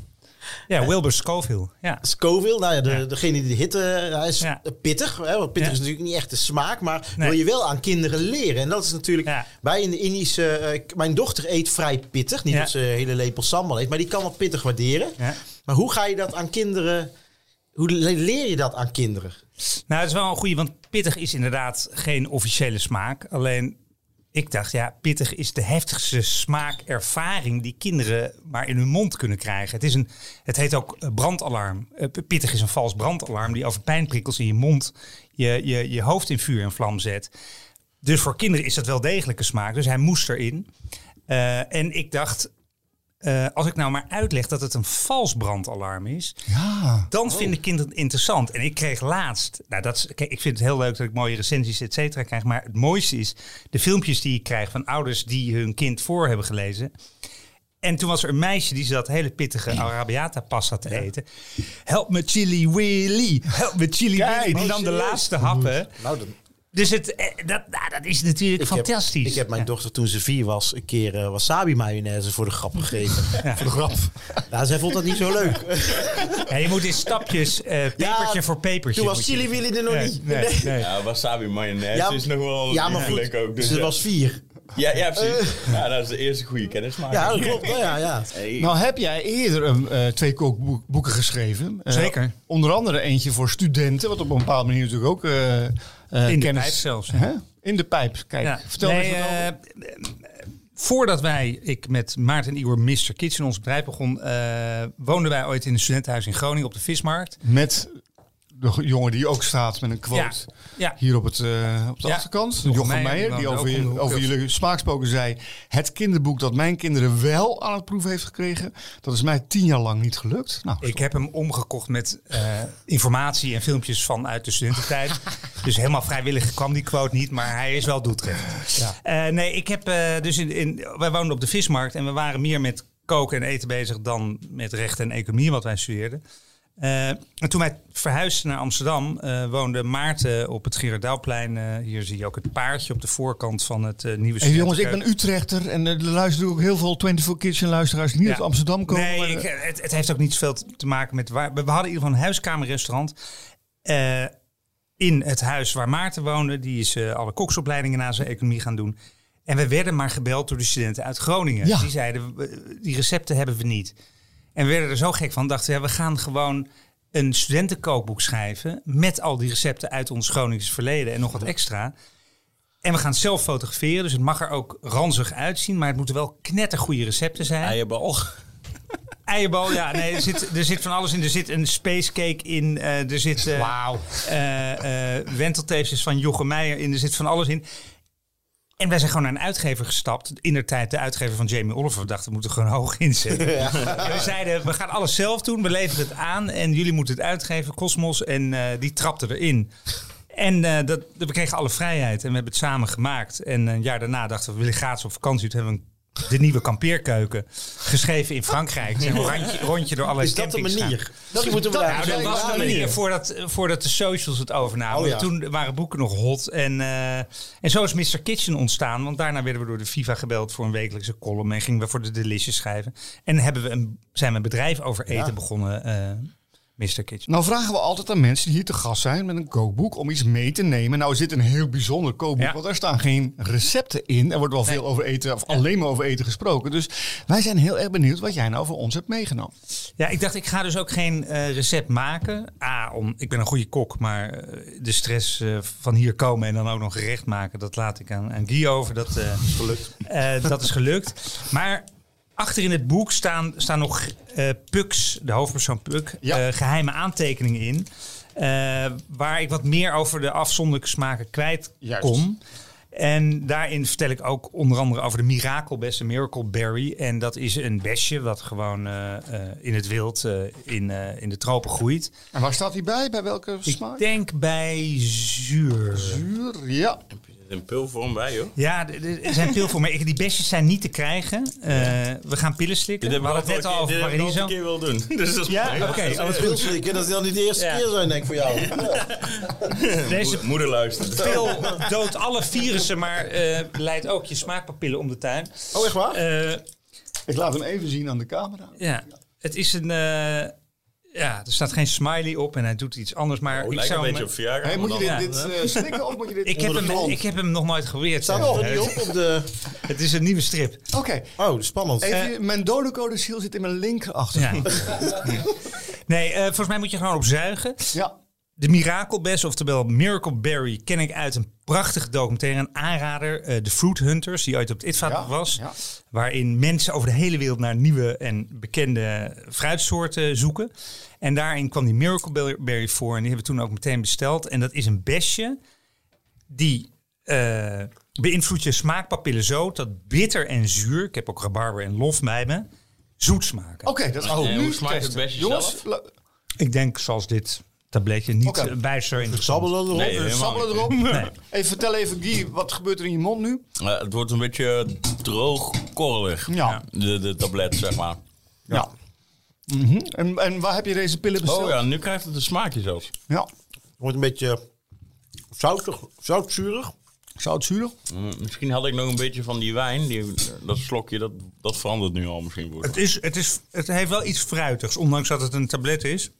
Ja, Wilbur Scoville. Ja. Scoville, nou ja, de, Ja. degene die de hitte, hij is Ja. pittig. Hè, want pittig Ja. is natuurlijk niet echt de smaak, maar Nee. wil je wel aan kinderen leren. En dat is natuurlijk, Ja. bij in de Indische, eh, mijn dochter eet vrij pittig. Niet Ja. dat ze een hele lepel sambal eet, maar die kan wel pittig waarderen. Ja. Maar hoe ga je dat aan kinderen, hoe le- leer je dat aan kinderen? Nou, dat is wel een goede, want pittig is inderdaad geen officiële smaak. Alleen ik dacht, ja, pittig is de heftigste smaakervaring die kinderen maar in hun mond kunnen krijgen. Het, is een, het heet ook eh, brandalarm. Eh, pittig is een vals brandalarm die over pijnprikkels in je mond je, je, je hoofd in vuur en vlam zet. Dus voor kinderen is dat wel degelijke smaak. Dus hij moest erin. Eh, en ik dacht, eh, als ik nou maar uitleg dat het een vals brandalarm is, Ja. dan vinden kinderen het interessant. En ik kreeg laatst, nou dat is, kijk, ik vind het heel leuk dat ik mooie recensies et cetera krijg, maar het mooiste is de filmpjes die ik krijg van ouders die hun kind voor hebben gelezen. En toen was er een meisje die zat hele pittige Arabiata pasta te eten. Help me chili willy, help me chili Kijk, willy. Die nam de serieus? laatste happen. Nou, dan, Dus het, eh, dat, nou, dat is natuurlijk ik heb- fantastisch. ik heb mijn Ja. dochter toen ze vier was een keer eh, wasabi mayonaise voor de grap gegeten. (laughs) Voor de grap. Nou, zij vond dat niet zo leuk. Ja, je moet in stapjes, eh, pepertje Ja, voor pepertje. Toen was chili willy er nog Nee, niet. nee, nee. Ja, wasabi mayonaise Ja, is nog wel Ja, maar goed, ook. Dus ze ja. was vier. Ja, ja, precies. Ja, dat is de eerste goede kennismaking. Ja, dat klopt. Ja, ja. Hey. Nou heb jij eerder een, eh, twee kookboeken geschreven. Eh, Zeker. onder andere eentje voor studenten, wat op een bepaalde manier natuurlijk ook eh, eh, In de kennis... pijp zelfs. Hè? In de pijp. Kijk, Ja. vertel Nee, eens eh, voordat wij, ik met Maarten en Iwer Mr. Kitchen, ons bedrijf begon, eh, woonden wij ooit in een studentenhuis in Groningen op de Vismarkt. Met de jongen die ook staat met een quote Ja. hier op, het, eh, op de Ja. achterkant. Jochem Meijer, Meijer, die over, je- over jullie smaakspoken zei... het kinderboek dat mijn kinderen wel aan het proef heeft gekregen... dat is mij tien jaar lang niet gelukt. Nou, Ik heb hem omgekocht met eh, informatie en filmpjes vanuit de studententijd. (laughs) dus helemaal vrijwillig kwam die quote niet, maar hij is wel doeltreffend. Eh, nee, ik heb dus in, in, wij woonden op de vismarkt en we waren meer met koken en eten bezig dan met rechten en economie, wat wij studeerden. Eh, en toen wij verhuisden naar Amsterdam, eh, woonde Maarten op het Gerardouwplein. Eh, hier zie je ook het paardje op de voorkant van het nieuwe Hey, jongens, ik ben Utrechter en er luisteren ook heel veel 24 Kitchen luisteraars die niet Ja. uit Amsterdam komen. Nee, maar, ik, het, het heeft ook niet zoveel te maken met waar. We hadden in ieder geval een huiskamerrestaurant. in het huis waar Maarten woonde. Die is alle koksopleidingen na zijn economie gaan doen. En we werden maar gebeld door de studenten uit Groningen. Ja. Die zeiden, die recepten hebben we niet. En we werden er zo gek van. Dachten we, ja, we gaan gewoon een studentenkookboek schrijven. Met al die recepten uit ons Gronings verleden en nog wat extra. En we gaan het zelf fotograferen. Dus het mag er ook ranzig uitzien. Maar het moeten wel knettergoede recepten zijn. Eierbal. Eierbal, ja, nee, er zit, er zit van alles in. Er zit een space cake in. eh, er zit eh eh, eh, wentelteefjes van Jochem Meijer in. Er zit van alles in. En wij zijn gewoon naar een uitgever gestapt. In der tijd de uitgever van Jamie Oliver. We dachten, we moeten gewoon hoog inzetten. (laughs) En we zeiden, we gaan alles zelf doen. We leveren het aan. En jullie moeten het uitgeven, Cosmos. En eh, die trapte erin. En eh, dat, we kregen alle vrijheid. En we hebben het samen gemaakt. En een jaar daarna dachten we, we willen gratis op vakantie. Toen hebben we een- de nieuwe kampeerkeuken geschreven in Frankrijk. Een rondje, rondje door alle Is dat de gaan. manier? Misschien moeten we daar Nou, dat was de manier voordat, voordat de socials het overnamen. Oh, ja. Toen waren boeken nog hot. En, eh, en zo is Mr. Kitchen ontstaan. Want daarna werden we door de FIFA gebeld voor een wekelijkse column. En gingen we voor de Delicious schrijven. En hebben we een, zijn we een bedrijf over eten Ja. begonnen. eh Mr. Kitchen. Nou vragen we altijd aan mensen die hier te gast zijn met een kookboek om iets mee te nemen. Nou is dit een heel bijzonder kookboek, Ja. want er staan geen recepten in. Er wordt wel veel over eten, of alleen maar over eten gesproken. Dus wij zijn heel erg benieuwd wat jij nou voor ons hebt meegenomen. Ja, ik dacht, ik ga dus ook geen eh, recept maken. A, om, ik ben een goede kok, maar eh, de stress eh, van hier komen en dan ook nog gerecht maken, dat laat ik aan, aan Guy over. Dat, eh, Gelukt. Eh, dat is gelukt. Maar achter in het boek staan, staan nog eh Puks, de hoofdpersoon Puk, Ja. eh, geheime aantekeningen in. eh, waar ik wat meer over de afzonderlijke smaken kwijt Juist. kon. En daarin vertel ik ook onder andere over de mirakelbes, de Miracle Berry. En dat is een besje wat gewoon in het wild in, in de tropen groeit. En waar staat hij bij? Bij welke Ik smaak? denk bij zuur. Zuur, ja. Een pilvorm bij, joh. Ja, er zijn veel voor. Maar ik- die besjes zijn niet te krijgen. Eh, we gaan pillen slikken. Dit We hebben hadden het net al over Paradiso. een keer wil doen. (laughs) Dus dat is Ja, oké. Dat is slikken, dat is dan niet de eerste Ja. keer zijn, denk ik, voor jou. (laughs) Deze Moeder- Moeder luistert. pil doodt alle virussen, maar eh, leidt ook je smaakpapillen om de tuin. Oh, echt waar? Eh, Ik laat hem even zien aan de camera. ja, het is een... ja, er staat geen smiley op en hij doet iets anders. Maar Oh, ik lijkt een zou beetje hem- op Viagra. Hey, moet je dit, dan- dit eh, slikken of moet je dit ik, heb hem, ik heb hem nog nooit geprobeerd. Staat er niet op op de... Het is een nieuwe strip. Oké, Oh, spannend. even, mijn donocode seal zit in mijn linker achter. (laughs) Ja. Nee, eh, volgens mij moet je gewoon op zuigen. ja. De Mirakelbes, oftewel Miracle Berry, ken ik uit een prachtige documentaire. Een aanrader, eh, The Fruit Hunters, die ooit op het ITVA Ja, was. ja. Waarin mensen over de hele wereld naar nieuwe en bekende fruitsoorten zoeken. En daarin kwam die Miracle Berry voor. En die hebben we toen ook meteen besteld. En dat is een besje die eh, beïnvloedt je smaakpapillen zo dat bitter en zuur, ik heb ook rabarber en lof bij me, zoet smaken. Oké, dat gaan we En nu hoe smaakt het testen. besje Jongens, Ik denk zoals dit tabletje niet okay. bijster in de Sabbelen erop. Nee, sabbelen erop. Nee. Even vertel even, Guy, wat gebeurt er in je mond nu? Eh, het wordt een beetje droog, korrelig. Ja. De, de tablet, zeg maar. Ja. Mhm. en, en waar heb je deze pillen besteld? Oh ja, nu krijgt het een smaakje zelfs. Ja. Wordt een beetje zoutig, zoutzurig. Zoutzuur. Mm, misschien had ik nog een beetje van die wijn. Die, dat slokje, dat, dat verandert nu al misschien. Het, is, het, is, het heeft wel iets fruitigs, ondanks dat het een tablet is.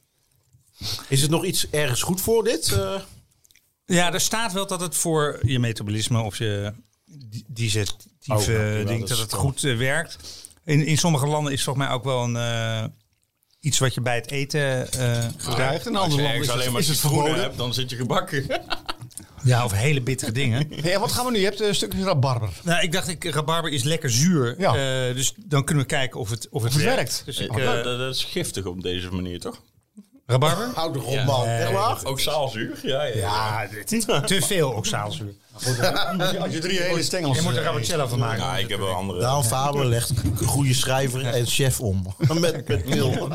Is het nog iets ergens goed voor dit? Eh, Ja, er staat wel dat het voor je metabolisme of je di- digestieve Oh, ja, ja, ding, dat het goed eh, werkt. In, in sommige landen is het volgens mij ook wel een, eh, iets wat je bij het eten eh, Krijgt een Als ander je land ergens is alleen het, maar is het verboden. hebt, dan zit je gebakken. (laughs) Ja, of hele bittere dingen. (laughs) Hey, en wat gaan we nu? Je hebt een stukje rabarber. nou, ik dacht, ik, rabarber is lekker zuur. Ja. Eh, dus dan kunnen we kijken of het, of het, Of het werkt. werkt. Dus ik, dat, eh, dat- dat is giftig op deze manier, toch? Rabarber? Houd erop, man. Echt waar? Ook zaalzuur? Ja, ja. Ja, dit- te veel oxaalzuur. (laughs) Als je drie hele stengels... Je moet er eh, rabarcello van maken. Ja, ik heb wel andere. Daan Faber legt een goede schrijver en chef om. (laughs) met met Wil. (laughs)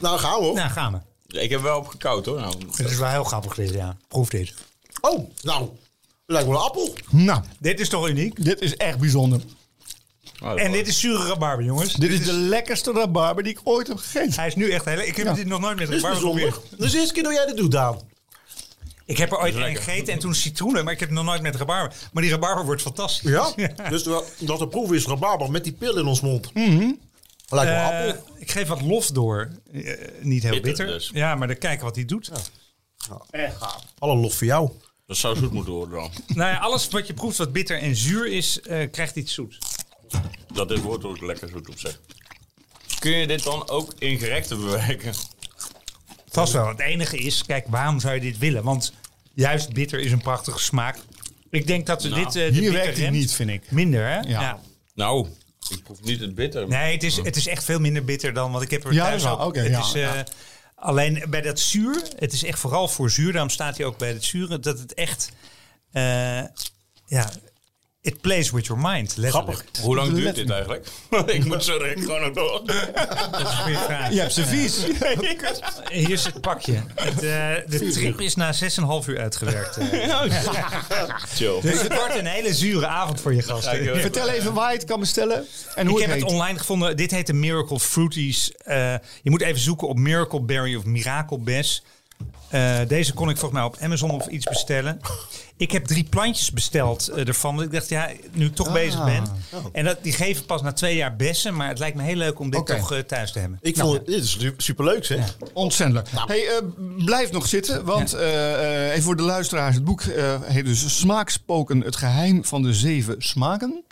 nou, gaan we hoor. Nou, gaan we. Ik heb wel op gekoud hoor. Nou, Het is wel heel grappig dit, ja. Proef dit. Oh, nou. Lijkt wel een appel. Nou, Dit is toch uniek? dit is echt bijzonder. Nou, En dit is zure rabarber, jongens. Dit is de lekkerste rabarber die ik ooit heb gegeten. Hij is nu echt heel... Ik heb Ja. dit nog nooit met Dat is rabarber geprobeerd. Dus de eerste keer dat jij dit doet, Daan. Ik heb er ooit een gegeten en toen citroenen, maar ik heb het nog nooit met rabarber. Maar die rabarber wordt fantastisch. Ja? Dus dat de proef is rabarber met die pil in ons mond. Lijkt wel Eh, appel. ik geef wat lof door. Eh, niet heel Bitter bitter. dus. Ja, maar dan kijken wat hij doet. Alle lof voor jou. Dat zou zoet moeten worden dan. Nou ja, alles wat je proeft wat bitter en zuur is, eh, krijgt iets zoet. Dat dit woord ook lekker zoet op zich. Kun je dit dan ook in gerechten bewerken? Vast wel. Het enige is, kijk, waarom zou je dit willen? Want juist bitter is een prachtige smaak. Ik denk dat we Nou, dit... eh, de Hier werkt hij niet, vind ik. Minder, hè? Ja. Nou, ik proef niet het bitter. Nee, het is, het is echt veel minder bitter dan, want ik heb er Ja, thuis ja, ook. het ja, is, eh, ja. Alleen bij dat zuur, het is echt vooral voor zuur, daarom staat hij ook bij het zuren, dat het echt, eh, ja, it plays with your mind, letterlijk. Hoe lang duurt dit eigenlijk? (laughs) ik moet zo direct gewoon nog door. Dat is een goede vraag. Je hebt servies. (laughs) Hier is het pakje. Het, eh, de trip is na 6,5 uur uitgewerkt. eh. (laughs) Chill. Dus het wordt een hele zure avond voor je gasten. Eh, Vertel even waar je het kan bestellen en hoe ik heb het het heet. online gevonden. Dit heet de Miracle Fruities. Eh, je moet even zoeken op Miracle Berry of Miracle Bes. Eh, deze kon ik volgens mij op Amazon of iets bestellen. Ik heb drie plantjes besteld eh, ervan. Ik dacht, ja, nu ik toch Ah. bezig ben. En dat, die geven pas na twee jaar bessen. Maar het lijkt me heel leuk om dit toch eh, thuis te hebben. Ik vond het, dit is su- superleuk zeg. Ontzettend leuk. Hey, eh, blijf nog zitten, want eh, eh, even voor de luisteraars. Het boek eh, heet dus Smaakspoken, het geheim van de zeven smaken.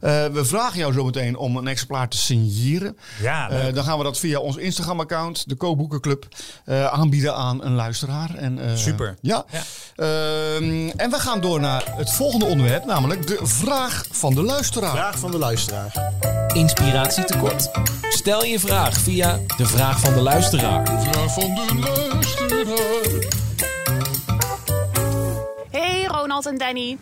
Eh, we vragen jou zo meteen om een exemplaar te signeren. Ja, Eh, dan gaan we dat via ons Instagram-account, de Kookboekenclub, eh, aanbieden aan een luisteraar. En, eh, Super. Ja. Ja. Ehm, en we gaan door naar het volgende onderwerp, namelijk de vraag van de luisteraar. Vraag van de luisteraar. Inspiratie tekort. Stel je vraag via de vraag van de luisteraar. Vraag van de luisteraar. Hey Ronald en Danny.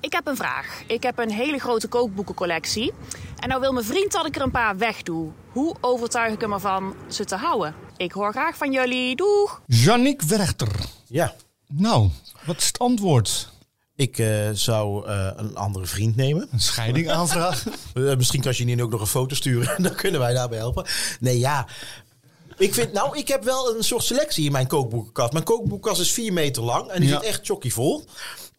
Ik heb een vraag. Ik heb een hele grote kookboekencollectie. En nou wil mijn vriend dat ik er een paar wegdoe. Hoe overtuig ik hem ervan ze te houden? Ik hoor graag van jullie. Doeg! Jannick Werchter. Ja. Nou, wat is het antwoord? Ik eh, zou eh, een andere vriend nemen. Een scheiding aanvragen? (laughs) Eh, misschien kan je nu ook nog een foto sturen. (laughs) Dan kunnen wij daarbij helpen. Nee, ja. Ik vind, nou, ik heb wel een soort selectie in mijn kookboekenkast. Mijn kookboekenkast is 4 meter lang en die Ja. zit echt chockyvol.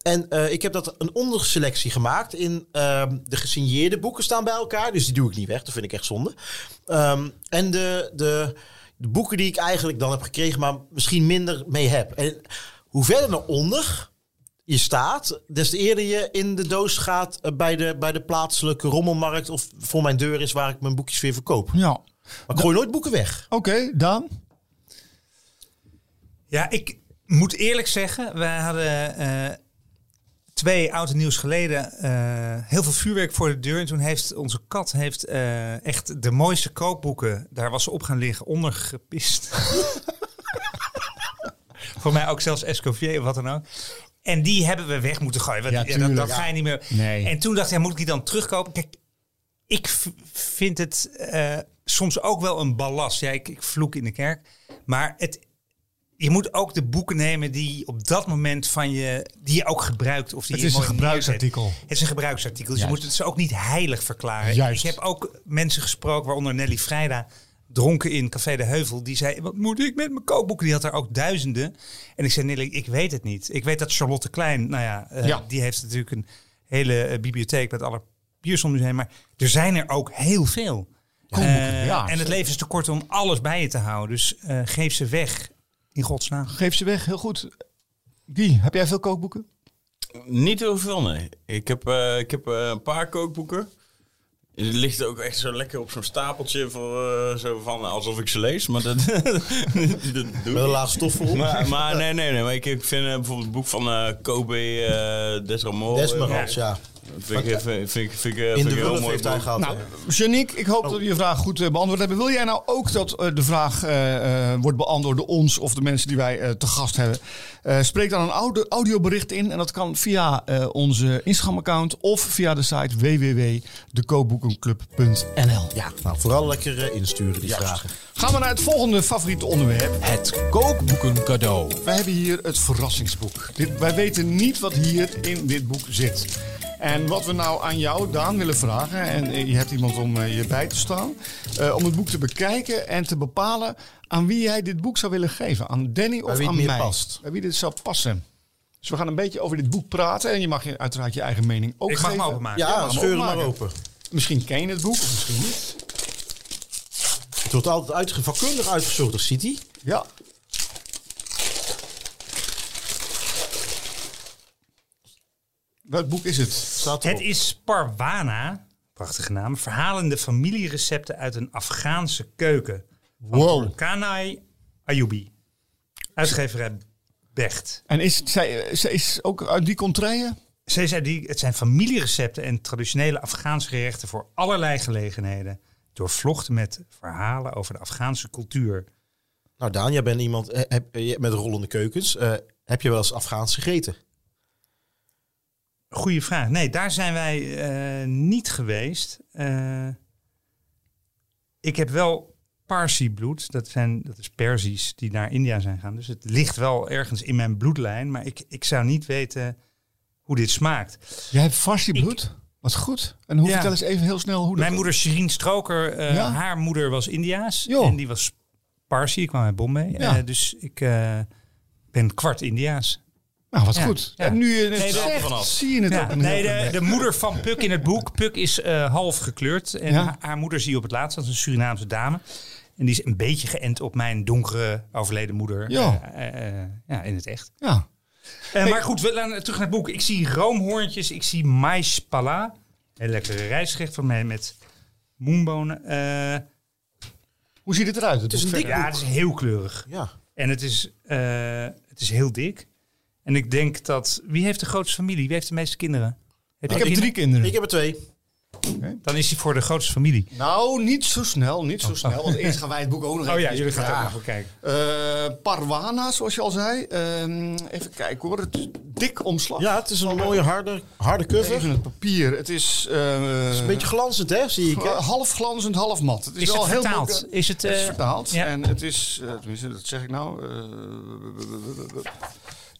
En ik heb dat een onderselectie gemaakt in ehm, de gesigneerde boeken staan bij elkaar. Dus die doe ik niet weg. Dat vind ik echt zonde. Ehm, en de, de, de boeken die ik eigenlijk dan heb gekregen, maar misschien minder mee heb. En hoe verder naar onder je staat, des te eerder je in de doos gaat eh, bij de, bij de plaatselijke rommelmarkt of voor mijn deur is waar ik mijn boekjes weer verkoop. Ja. Maar ik gooi nooit boeken weg. Oké, Daan. Ja, ik, moet eerlijk zeggen, wij hadden eh, twee oud en nieuws geleden eh, heel veel vuurwerk voor de deur. En toen heeft onze kat heeft, eh, echt de mooiste kookboeken, daar was ze op gaan liggen, ondergepist. (laughs) voor mij ook zelfs Escoffier of wat dan ook. En die hebben we weg moeten gooien. want Ja, dat, dat ga je niet meer. Nee. En toen dacht ik, ja, moet ik die dan terugkopen? Kijk, ik vind het eh, soms ook wel een ballast. Ja, ik, ik vloek in de kerk. Maar het, je moet ook de boeken nemen die op dat moment van je, die je ook gebruikt. Of die Het je is een gebruiksartikel. neerzet. Het is een gebruiksartikel. Dus je moet het ze ook niet heilig verklaren. Juist. Ik heb ook mensen gesproken, waaronder Nelly Vrijda, dronken in Café de Heuvel. Die zei, wat moet ik met mijn kookboeken? Die had er ook duizenden. En ik zei, Nelly, ik weet het niet. Ik weet dat Charlotte Klein, nou ja, eh, Ja. die heeft natuurlijk een hele eh, bibliotheek met alle Pierson museum. Maar er zijn er ook heel veel. Kookboeken, Eh, ja, en het leven is te kort om alles bij je te houden. Dus eh, geef ze weg, in godsnaam. Geef ze weg, heel goed. Guy, heb jij veel kookboeken? Niet heel veel, nee. Ik heb, eh, ik heb een paar kookboeken. Het ligt ook echt zo lekker op zo'n stapeltje voor, eh, zo van alsof ik ze lees. Maar dat, (laughs) dat doe Met een laag stof voor. Maar, maar nee, nee, nee. Maar ik ik vind eh, bijvoorbeeld het boek van eh, Kobe uh, Desramore. Desmerals, ja. Vind ik, vind, vind, ik- vind, vind heel mooi heeft hij boek. gehad. Nou? Janiek, ik hoop dat we je vraag goed eh, beantwoord hebben. Wil jij nou ook dat eh, de vraag eh, eh, wordt beantwoord door ons of de mensen die wij eh, te gast hebben? Eh, spreek dan een audio, audiobericht in en dat kan via eh, onze Instagram-account of via de site www.dekookboekenclub.nl. Ja, nou, vooral lekker insturen die vragen. Gaan we naar het volgende favoriete onderwerp. Het kookboeken cadeau. Wij hebben hier het verrassingsboek. Dit, wij weten niet wat hier in dit boek zit. En wat we nou aan jou, Daan, willen vragen, en eh, je hebt iemand om eh, je bij te staan, eh, om het boek te bekijken en te bepalen aan wie jij dit boek zou willen geven. Aan Danny of wie het aan meer mij? past. Bij wie dit zou passen. Dus we gaan een beetje over dit boek praten en je mag je uiteraard je eigen mening ook Ik mag geven. hem openmaken. Ja, maar scheur hem maar open. Misschien ken je het boek, of misschien niet. Het wordt altijd uitge vakkundig uitgezocht door City. Ja. Welk boek is het? Staat Het is Parwana, prachtige naam, verhalende familierecepten uit een Afghaanse keuken. Wow. Kanai Ayubi. Uitgeverij Becht. En is zij, zij is ook uit die contraien? Zij zei die, het zijn familierecepten en traditionele Afghaanse gerechten voor allerlei gelegenheden. Doorvlochten met verhalen over de Afghaanse cultuur. Nou, Daan, jij bent iemand eh, heb, eh, met rollende keukens. Eh, heb je wel eens Afghaans gegeten? Goeie vraag. Nee, daar zijn wij eh, niet geweest. Eh, ik heb wel Parsi bloed. Dat, zijn, dat is Perzisch die naar India zijn gaan. Dus het ligt wel ergens in mijn bloedlijn. Maar ik, ik zou niet weten hoe dit smaakt. Jij hebt Farsi bloed? Wat goed. En hoe Ja. vertel eens even heel snel hoe dat... Mijn moeder Shirin Stroker, eh, Ja? haar moeder was Indiaas. En die was Parsi, ik kwam uit Bombay. Ja. Eh, dus ik eh, ben kwart Indiaas. Nou, wat Ja, goed. ja. En nu je het Nee, zegt, vanaf. zie je het Ja, ook. een nee, de, de moeder van Puk in het boek. Puk is eh, half gekleurd. En Ja. haar, haar moeder zie je op het laatst. Dat is een Surinaamse dame. En die is een beetje geënt op mijn donkere overleden moeder. Ja. Eh, eh, ja, in het echt. Ja. Eh, Maar goed, we terug naar het boek. Ik zie roomhoorntjes. Ik zie mais pala. Een lekkere rijstgerecht van mij met moenbonen. Eh, Hoe ziet het eruit? Het is een dik ja, het is heel kleurig. Ja. En het is, eh, het is heel dik. En ik denk dat... Wie heeft de grootste familie? Wie heeft de meeste kinderen? Heb Ik heb drie kinderen. Ik heb er twee. Dan is hij voor de grootste familie. Nou, niet zo snel, niet zo snel. Want eerst gaan wij het boek ook nog (laughs) Oh ja, even jullie gaan het ook bespreken. nog even kijken. Eh, Parwana, zoals je al zei. Ehm, even kijken hoor. Het is dik omslag. Ja, het is een mooie harde, harde cover. Even het papier. Het is, eh, Het is een beetje glanzend, hè? Zie ik. hè? half glanzend, half mat. Het is, Is wel het heel vertaald? mooi- Is het, Het is eh, vertaald. ja. En het is, eh, tenminste, dat zeg ik nou.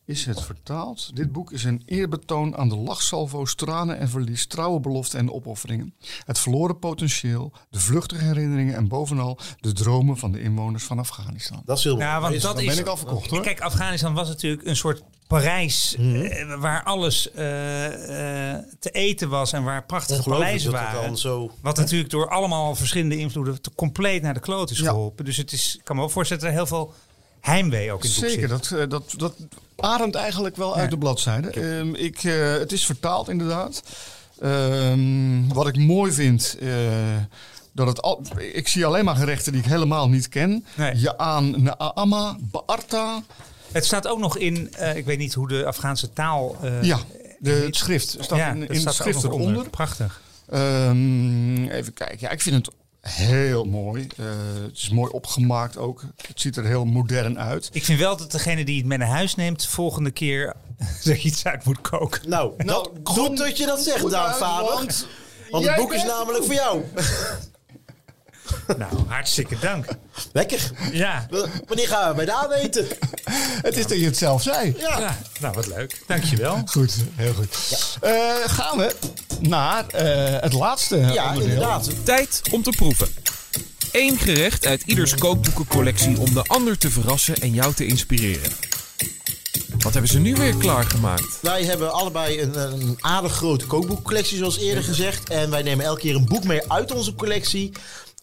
Is het vertaald? Dit boek is een eerbetoon aan de lachsalvo's, tranen en verlies, trouwe beloften en opofferingen. Het verloren potentieel, de vluchtige herinneringen en bovenal de dromen van de inwoners van Afghanistan. Dat is heel Ja, want is- dat Dan is... ben ik al verkocht hoor. Kijk, Afghanistan was natuurlijk een soort Parijs eh, waar alles eh, eh, te eten was en waar prachtige paleizen waren. dan zo... Wat natuurlijk door allemaal verschillende invloeden te compleet naar de kloot is Ja. geholpen. Dus het is, ik kan me wel voorstellen dat er heel veel heimwee ook in het boek Zeker, zit. dat, eh, dat, dat ademt eigenlijk wel uit de bladzijde. Ehm, ik, eh, het is vertaald inderdaad. Ehm, wat ik mooi vind, eh, dat het al, ik zie alleen maar gerechten die ik helemaal niet ken. Nee. Jaan Naama, Baarta. Het staat ook nog in, ik weet niet hoe de Afghaanse taal... Ja, de, het schrift staat ja, in, in het schrift eronder. Prachtig. Ehm, even kijken. Ja, ik vind het heel mooi. Eh, het is mooi opgemaakt ook. Het ziet er heel modern uit. Ik vind wel dat degene die het mee naar huis neemt, volgende keer (laughs) er iets uit moet koken. Nou, Nou, dat, goed dat je dat zegt, Daan Vader. want het boek is namelijk voor jou. (laughs) Nou, hartstikke dank. Lekker. Ja, Wanneer gaan we bij Daan eten? Het is dat je het zelf zei. Ja. ja nou wat leuk. Dankjewel. Goed, heel goed. Eh, gaan we naar eh, het laatste Ja, onderdeel. inderdaad. Tijd om te proeven. Eén gerecht uit ieders kookboekencollectie om de ander te verrassen en jou te inspireren. Wat hebben ze nu weer klaargemaakt? Wij hebben allebei een, een aardig grote kookboekcollectie, zoals eerder gezegd. En wij nemen elke keer een boek mee uit onze collectie.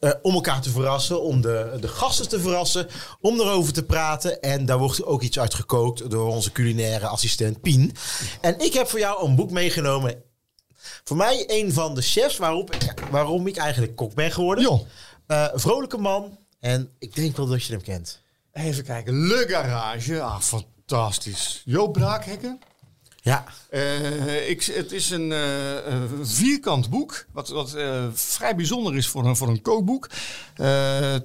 Eh, om elkaar te verrassen, om de, de gasten te verrassen, om erover te praten. En daar wordt ook iets uit gekookt door onze culinaire assistent Pien. En ik heb voor jou een boek meegenomen. Voor mij een van de chefs waarop, ik- waarom ik eigenlijk kok ben geworden. Eh, vrolijke man. En ik denk wel dat je hem kent. Even kijken. Le Garage. Ah, fantastisch. Joop Braakhekken. Ja, Eh, ik, het is een eh, een vierkant boek, wat, wat eh, vrij bijzonder is voor een, voor een kookboek.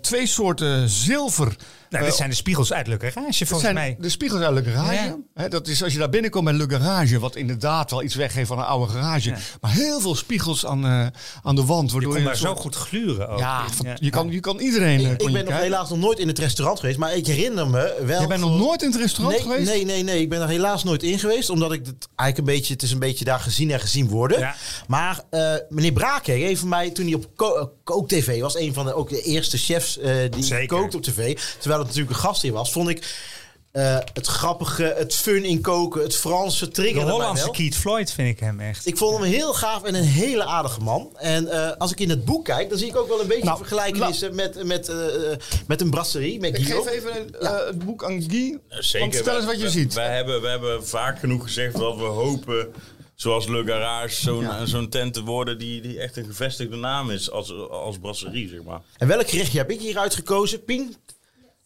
Twee soorten zilver. Nou, Eh, dit zijn de spiegels uit Le Garage volgens zijn mij. de spiegels uit Le Garage. Ja. Dat is als je daar binnenkomt met Le Garage, wat inderdaad wel iets weggeeft van een oude garage. Ja. Maar heel veel spiegels aan, eh, aan de wand. Je Waardoor kon je daar een zo goed gluren ook. Ja, van- Je, kan, je kan iedereen. eh, ik kon je ben nog kijken. helaas nog nooit in het restaurant geweest, maar ik herinner me wel. Je bent nog nooit in het restaurant nee, geweest? Nee, nee, nee. Ik ben er helaas nooit in geweest. Omdat ik het eigenlijk een beetje, het is een beetje daar gezien en gezien worden. Ja. Maar eh, meneer Braake heeft mij toen hij op Ko- eh, Kook TV was, een van de, ook de eerste chefs eh, die Zeker. kookt op tv. Terwijl het natuurlijk een gastheer was, vond ik eh, het grappige, het fun in koken, het Franse De triggerde mij Hollandse. Keith Floyd vind ik hem echt. Ik vond hem heel gaaf en een hele aardige man. En eh, als ik in het boek kijk, dan zie ik ook wel een beetje Nou, vergelijkenissen met, met, eh, met een brasserie, met Ik Guillaume. geef even het boek aan Guy. Zeker. Want vertel eens wat je ziet. Wij hebben, wij hebben vaak genoeg gezegd dat we hopen, zoals Le Garage, zo'n Ja. zo'n tent te worden die, die echt een gevestigde naam is als, als brasserie, zeg maar. En welk gerechtje heb ik hier uitgekozen? Pien,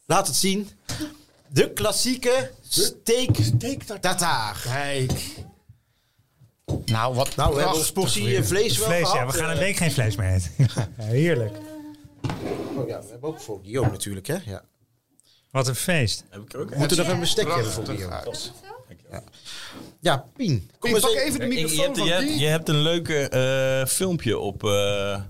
laat het zien. De klassieke steak tartare. Kijk. Nou, wat Nou, we hebben ons portie eh, vlees wel Vlees, gehad. ja, we gaan een Eh, week geen vlees meer eten. (laughs) Ja, heerlijk. oh ja, we hebben ook voor Guillaume natuurlijk, hè? Ja. Wat een feest. Heb ik er ook We moeten nog een bestekje hebben voor Guillaume. uit. Ja, Pien. Kom Pien, eens pak even. de je, microfoon hebt, van je, hebt, je hebt een leuke eh, filmpje op, eh,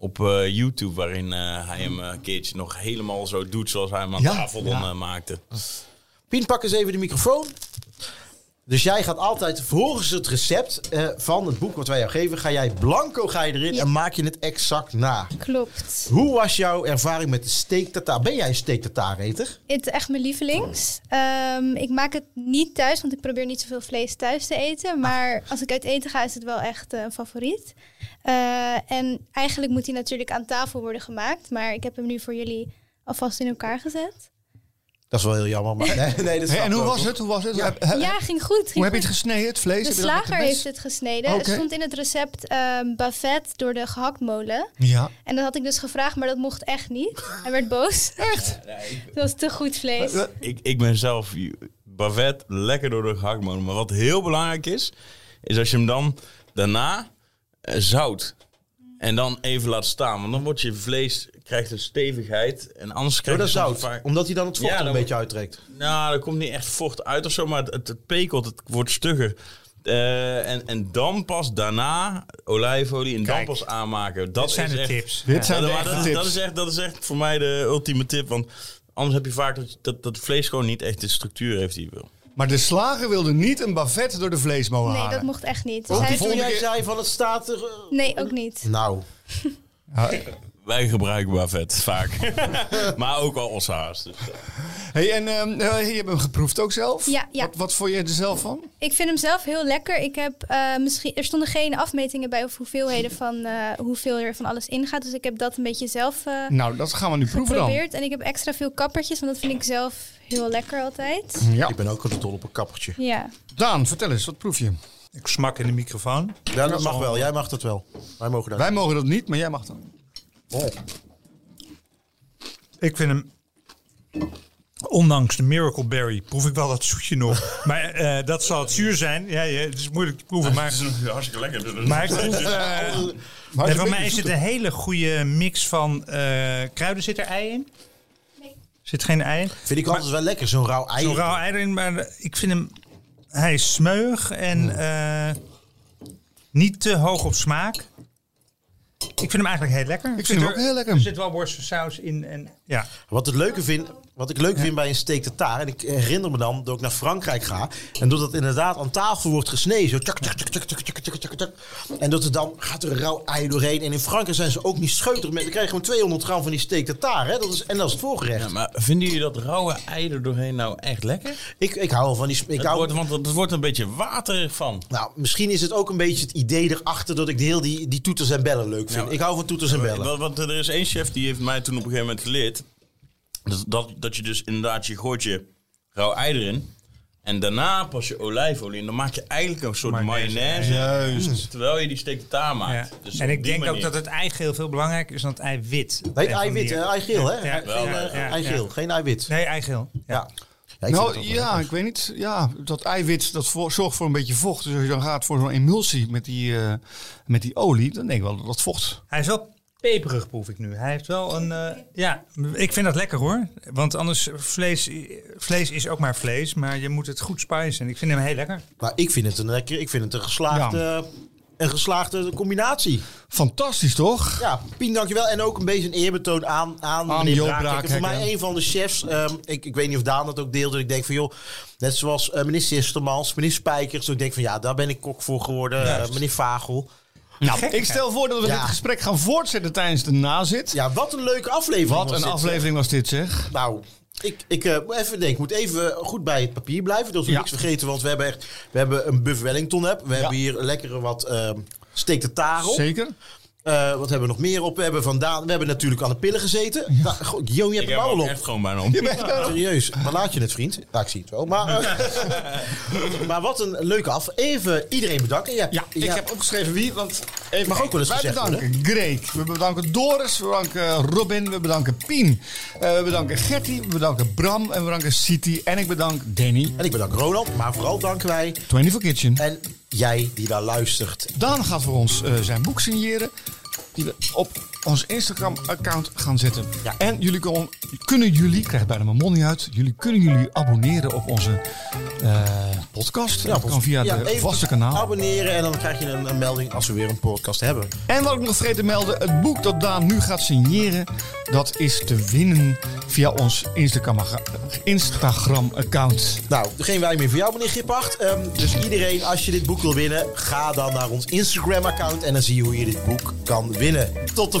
op eh, YouTube waarin eh, hij hem een keertje nog helemaal zo doet zoals hij hem aan Ja, tafel dan ja. eh, maakte. Pien, pak eens even de microfoon. Dus jij gaat altijd volgens het recept eh, van het boek wat wij jou geven, ga jij blanco ga je erin Ja. en maak je het exact na. Klopt. Hoe was jouw ervaring met de steak tartare? Ben jij een steak tartare eter? Het is echt mijn lievelings. Ehm, ik maak het niet thuis, want ik probeer niet zoveel vlees thuis te eten. Maar als ik uit eten ga, is het wel echt eh, een favoriet. Eh, en eigenlijk moet hij natuurlijk aan tafel worden gemaakt. Maar ik heb hem nu voor jullie alvast in elkaar gezet. Dat is wel heel jammer, maar (laughs) nee, nee dat Hey, en hoe was het? Hoe was het? Ja. Ging goed. ging hoe heb je het gesneden, het vlees? De Heb je dat met slager heeft het gesneden. Het stond in het recept ehm bavet door de gehaktmolen. Ja. En dat had ik dus gevraagd, maar dat mocht echt niet. Hij werd boos. (laughs) Echt? Dat was te goed vlees. Ik, ik ben zelf bavet lekker door de gehaktmolen. Maar wat heel belangrijk is, is als je hem dan daarna eh, zout. En dan even laat staan. Want dan wordt je vlees, krijgt een stevigheid. En anders krijg je dat zout, vaak... omdat hij dan het vocht Ja, een dan- beetje uittrekt. Nou, er komt niet echt vocht uit of zo, maar het, het, het pekelt, het wordt stugger. Eh, en, en dan pas daarna olijfolie en dan Kijk. pas aanmaken. Dat Dat zijn de echt, tips. Dit Ja. zijn de dat, is, tips. dat, is echt, dat is echt voor mij de ultieme tip. Want anders heb je vaak dat, dat, dat het vlees gewoon niet echt de structuur heeft die je wil. Maar de slager wilde niet een bavet door de vleesmolen Nee, halen. dat mocht echt niet. Dus Ook hij niet toen heeft- jij zei van het staat er... eh, Nee, ook niet. Nou, (laughs) Wij gebruiken bavet vaak. (laughs) maar ook al oshaas. Dus, eh. Hey, en ehm, eh, je hebt hem geproefd ook zelf? Ja, ja. Wat, wat vond je er zelf van? Ik vind hem zelf heel lekker. Ik heb, eh, misschien, er stonden geen afmetingen bij of hoeveelheden van eh, hoeveel er van alles ingaat. Dus ik heb dat een beetje zelf eh, Nou, dat gaan we nu proeven dan. geprobeerd. En ik heb extra veel kappertjes, want dat vind ik zelf heel lekker altijd. Ja. ik ben ook altijd dol op een kappertje. Ja. Daan, vertel eens, wat proef je? Ik smak in de microfoon. Ja, dat mag wel. Jij mag dat wel. Wij mogen dat. Wij mogen dat niet, maar jij mag dat. Oh. Ik vind hem Ondanks de Miracle Berry proef ik wel dat zoetje nog. (laughs) Maar eh, dat zal het zuur zijn. Ja, ja, het is moeilijk te proeven. Maar, Het is hartstikke lekker. dus- maar ik (laughs) proef... eh, Maar nee, het voor mij is het een hele goede mix van eh, kruiden. Zit er ei in? Zit geen ei in? Vind ik altijd wel lekker, zo'n rauw ei. Zo'n rauw ei erin, maar ik vind hem... Hij is smeuig en eh, niet te hoog op smaak. Ik vind hem eigenlijk heel lekker. Ik vind hem Er- ook heel lekker. Er zit wel worstensaus in. En, ja. Wat, het leuke vind, wat ik leuk vind bij een steak tartare, en ik herinner me dan dat ik naar Frankrijk ga, en dat het inderdaad aan tafel wordt gesneden, zo tjak, tjak, tjak, tjak, tjak, tjak, tjak, tjak, tjak. en dat er dan gaat er een rauw ei doorheen. En in Frankrijk zijn ze ook niet scheutig met, dan krijg je gewoon 200 gram van die steak tartare, hè? Dat is, en dat is het voorgerecht. Ja, maar vinden jullie dat rauwe ei er doorheen nou echt lekker? ik, ik hou van die, ik Het hou, wordt, want het wordt een beetje waterig van. nou, misschien is het ook een beetje het idee erachter dat ik de heel die, die toeters en bellen leuk vind. Ik hou van toeters en bellen. Want, er is één chef die heeft mij toen op een gegeven moment geleerd. Dat, dat, dat je dus inderdaad, je gooit je rauw ei erin. En daarna pas je olijfolie. En dan maak je eigenlijk een soort Mayonaise. mayonaise. Juist. Terwijl je die steak taar Ja. maakt. Dus en ik denk ook dat het eigeel veel belangrijker is dan het eiwit. Nee, eiwit, die-? Eigeel, hè? Ja, wel, Geen, ja, ja, eigeel, ja. geen eiwit. Nee, eigeel. Ja. Ja. Ik Nou ja, ik weet niet. Ja, dat eiwit dat voor- zorgt voor een beetje vocht. Dus als je dan gaat voor zo'n emulsie met die, eh, met die olie, dan denk ik wel dat dat vocht. Hij is wel peperig, proef ik nu. Hij heeft wel een... eh, ja, ik vind dat lekker hoor. Want anders, vlees, vlees is ook maar vlees. Maar je moet het goed spijzen. Ik vind hem heel lekker. Nou, ik vind het een lekker, ik vind het een geslaagde, een geslaagde combinatie. Fantastisch toch? Ja, Pien, dankjewel. En ook een beetje een eerbetoon aan, aan, Aan meneer. Voor mij een van de chefs. ehm, ik, ik weet niet of Daan dat ook deelde. Ik denk van joh, net zoals eh, meneer Sistermans, meneer Spijkers. Ik denk van ja, daar ben ik kok voor geworden. Eh, meneer Vagel. Nou, ik stel voor dat we Ja. dit gesprek gaan voortzetten tijdens de nazit. Ja, wat een leuke aflevering. Wat was een dit, aflevering was dit zeg. Nou, ik, ik eh, moet even denken, ik moet even goed bij het papier blijven. Dat we Ja. niks vergeten, want we hebben echt, we hebben een Buff Wellington heb. We hebben hier lekkere wat ehm steek de tarel. Zeker. Eh, wat hebben we nog meer op? We hebben vandaan, we hebben natuurlijk aan de pillen gezeten. Nou, goh, Jo, je hebt Ik hem heb al ook op. echt gewoon bijna om. Serieus, maar laat je het, vriend? Ja, ik zie het wel. Maar, eh, (laughs) maar wat een leuke af. Even iedereen bedanken. Ja, Ja, ik heb opgeschreven wie, want Het mag ook wel eens wij gezegd worden. bedanken Greek, we bedanken Doris, we bedanken Robin, we bedanken Pien, Eh, we bedanken Gertie, we bedanken Bram en we bedanken City en ik bedank Danny. En ik bedank Ronald, maar vooral danken wij 24 Kitchen. en jij die daar luistert. Daan gaat voor ons eh, zijn boek signeren. Die we op ons Instagram-account gaan zetten. Ja. En jullie kon- kunnen jullie, ik krijg bijna mijn mond niet uit. Jullie kunnen jullie abonneren op onze eh, podcast. dat kan via ja, de vaste kanaal. Abonneren en dan krijg je een, een melding als we weer een podcast hebben. En wat ik nog vergeten te melden, het boek dat Daan nu gaat signeren, dat is te winnen via ons Instagram- Instagram-account. Nou, geen wij meer voor jou, meneer Gipacht. Ehm, dus iedereen, als je dit boek wil winnen, ga dan naar ons Instagram-account en dan zie je hoe je dit boek kan winnen. Tot de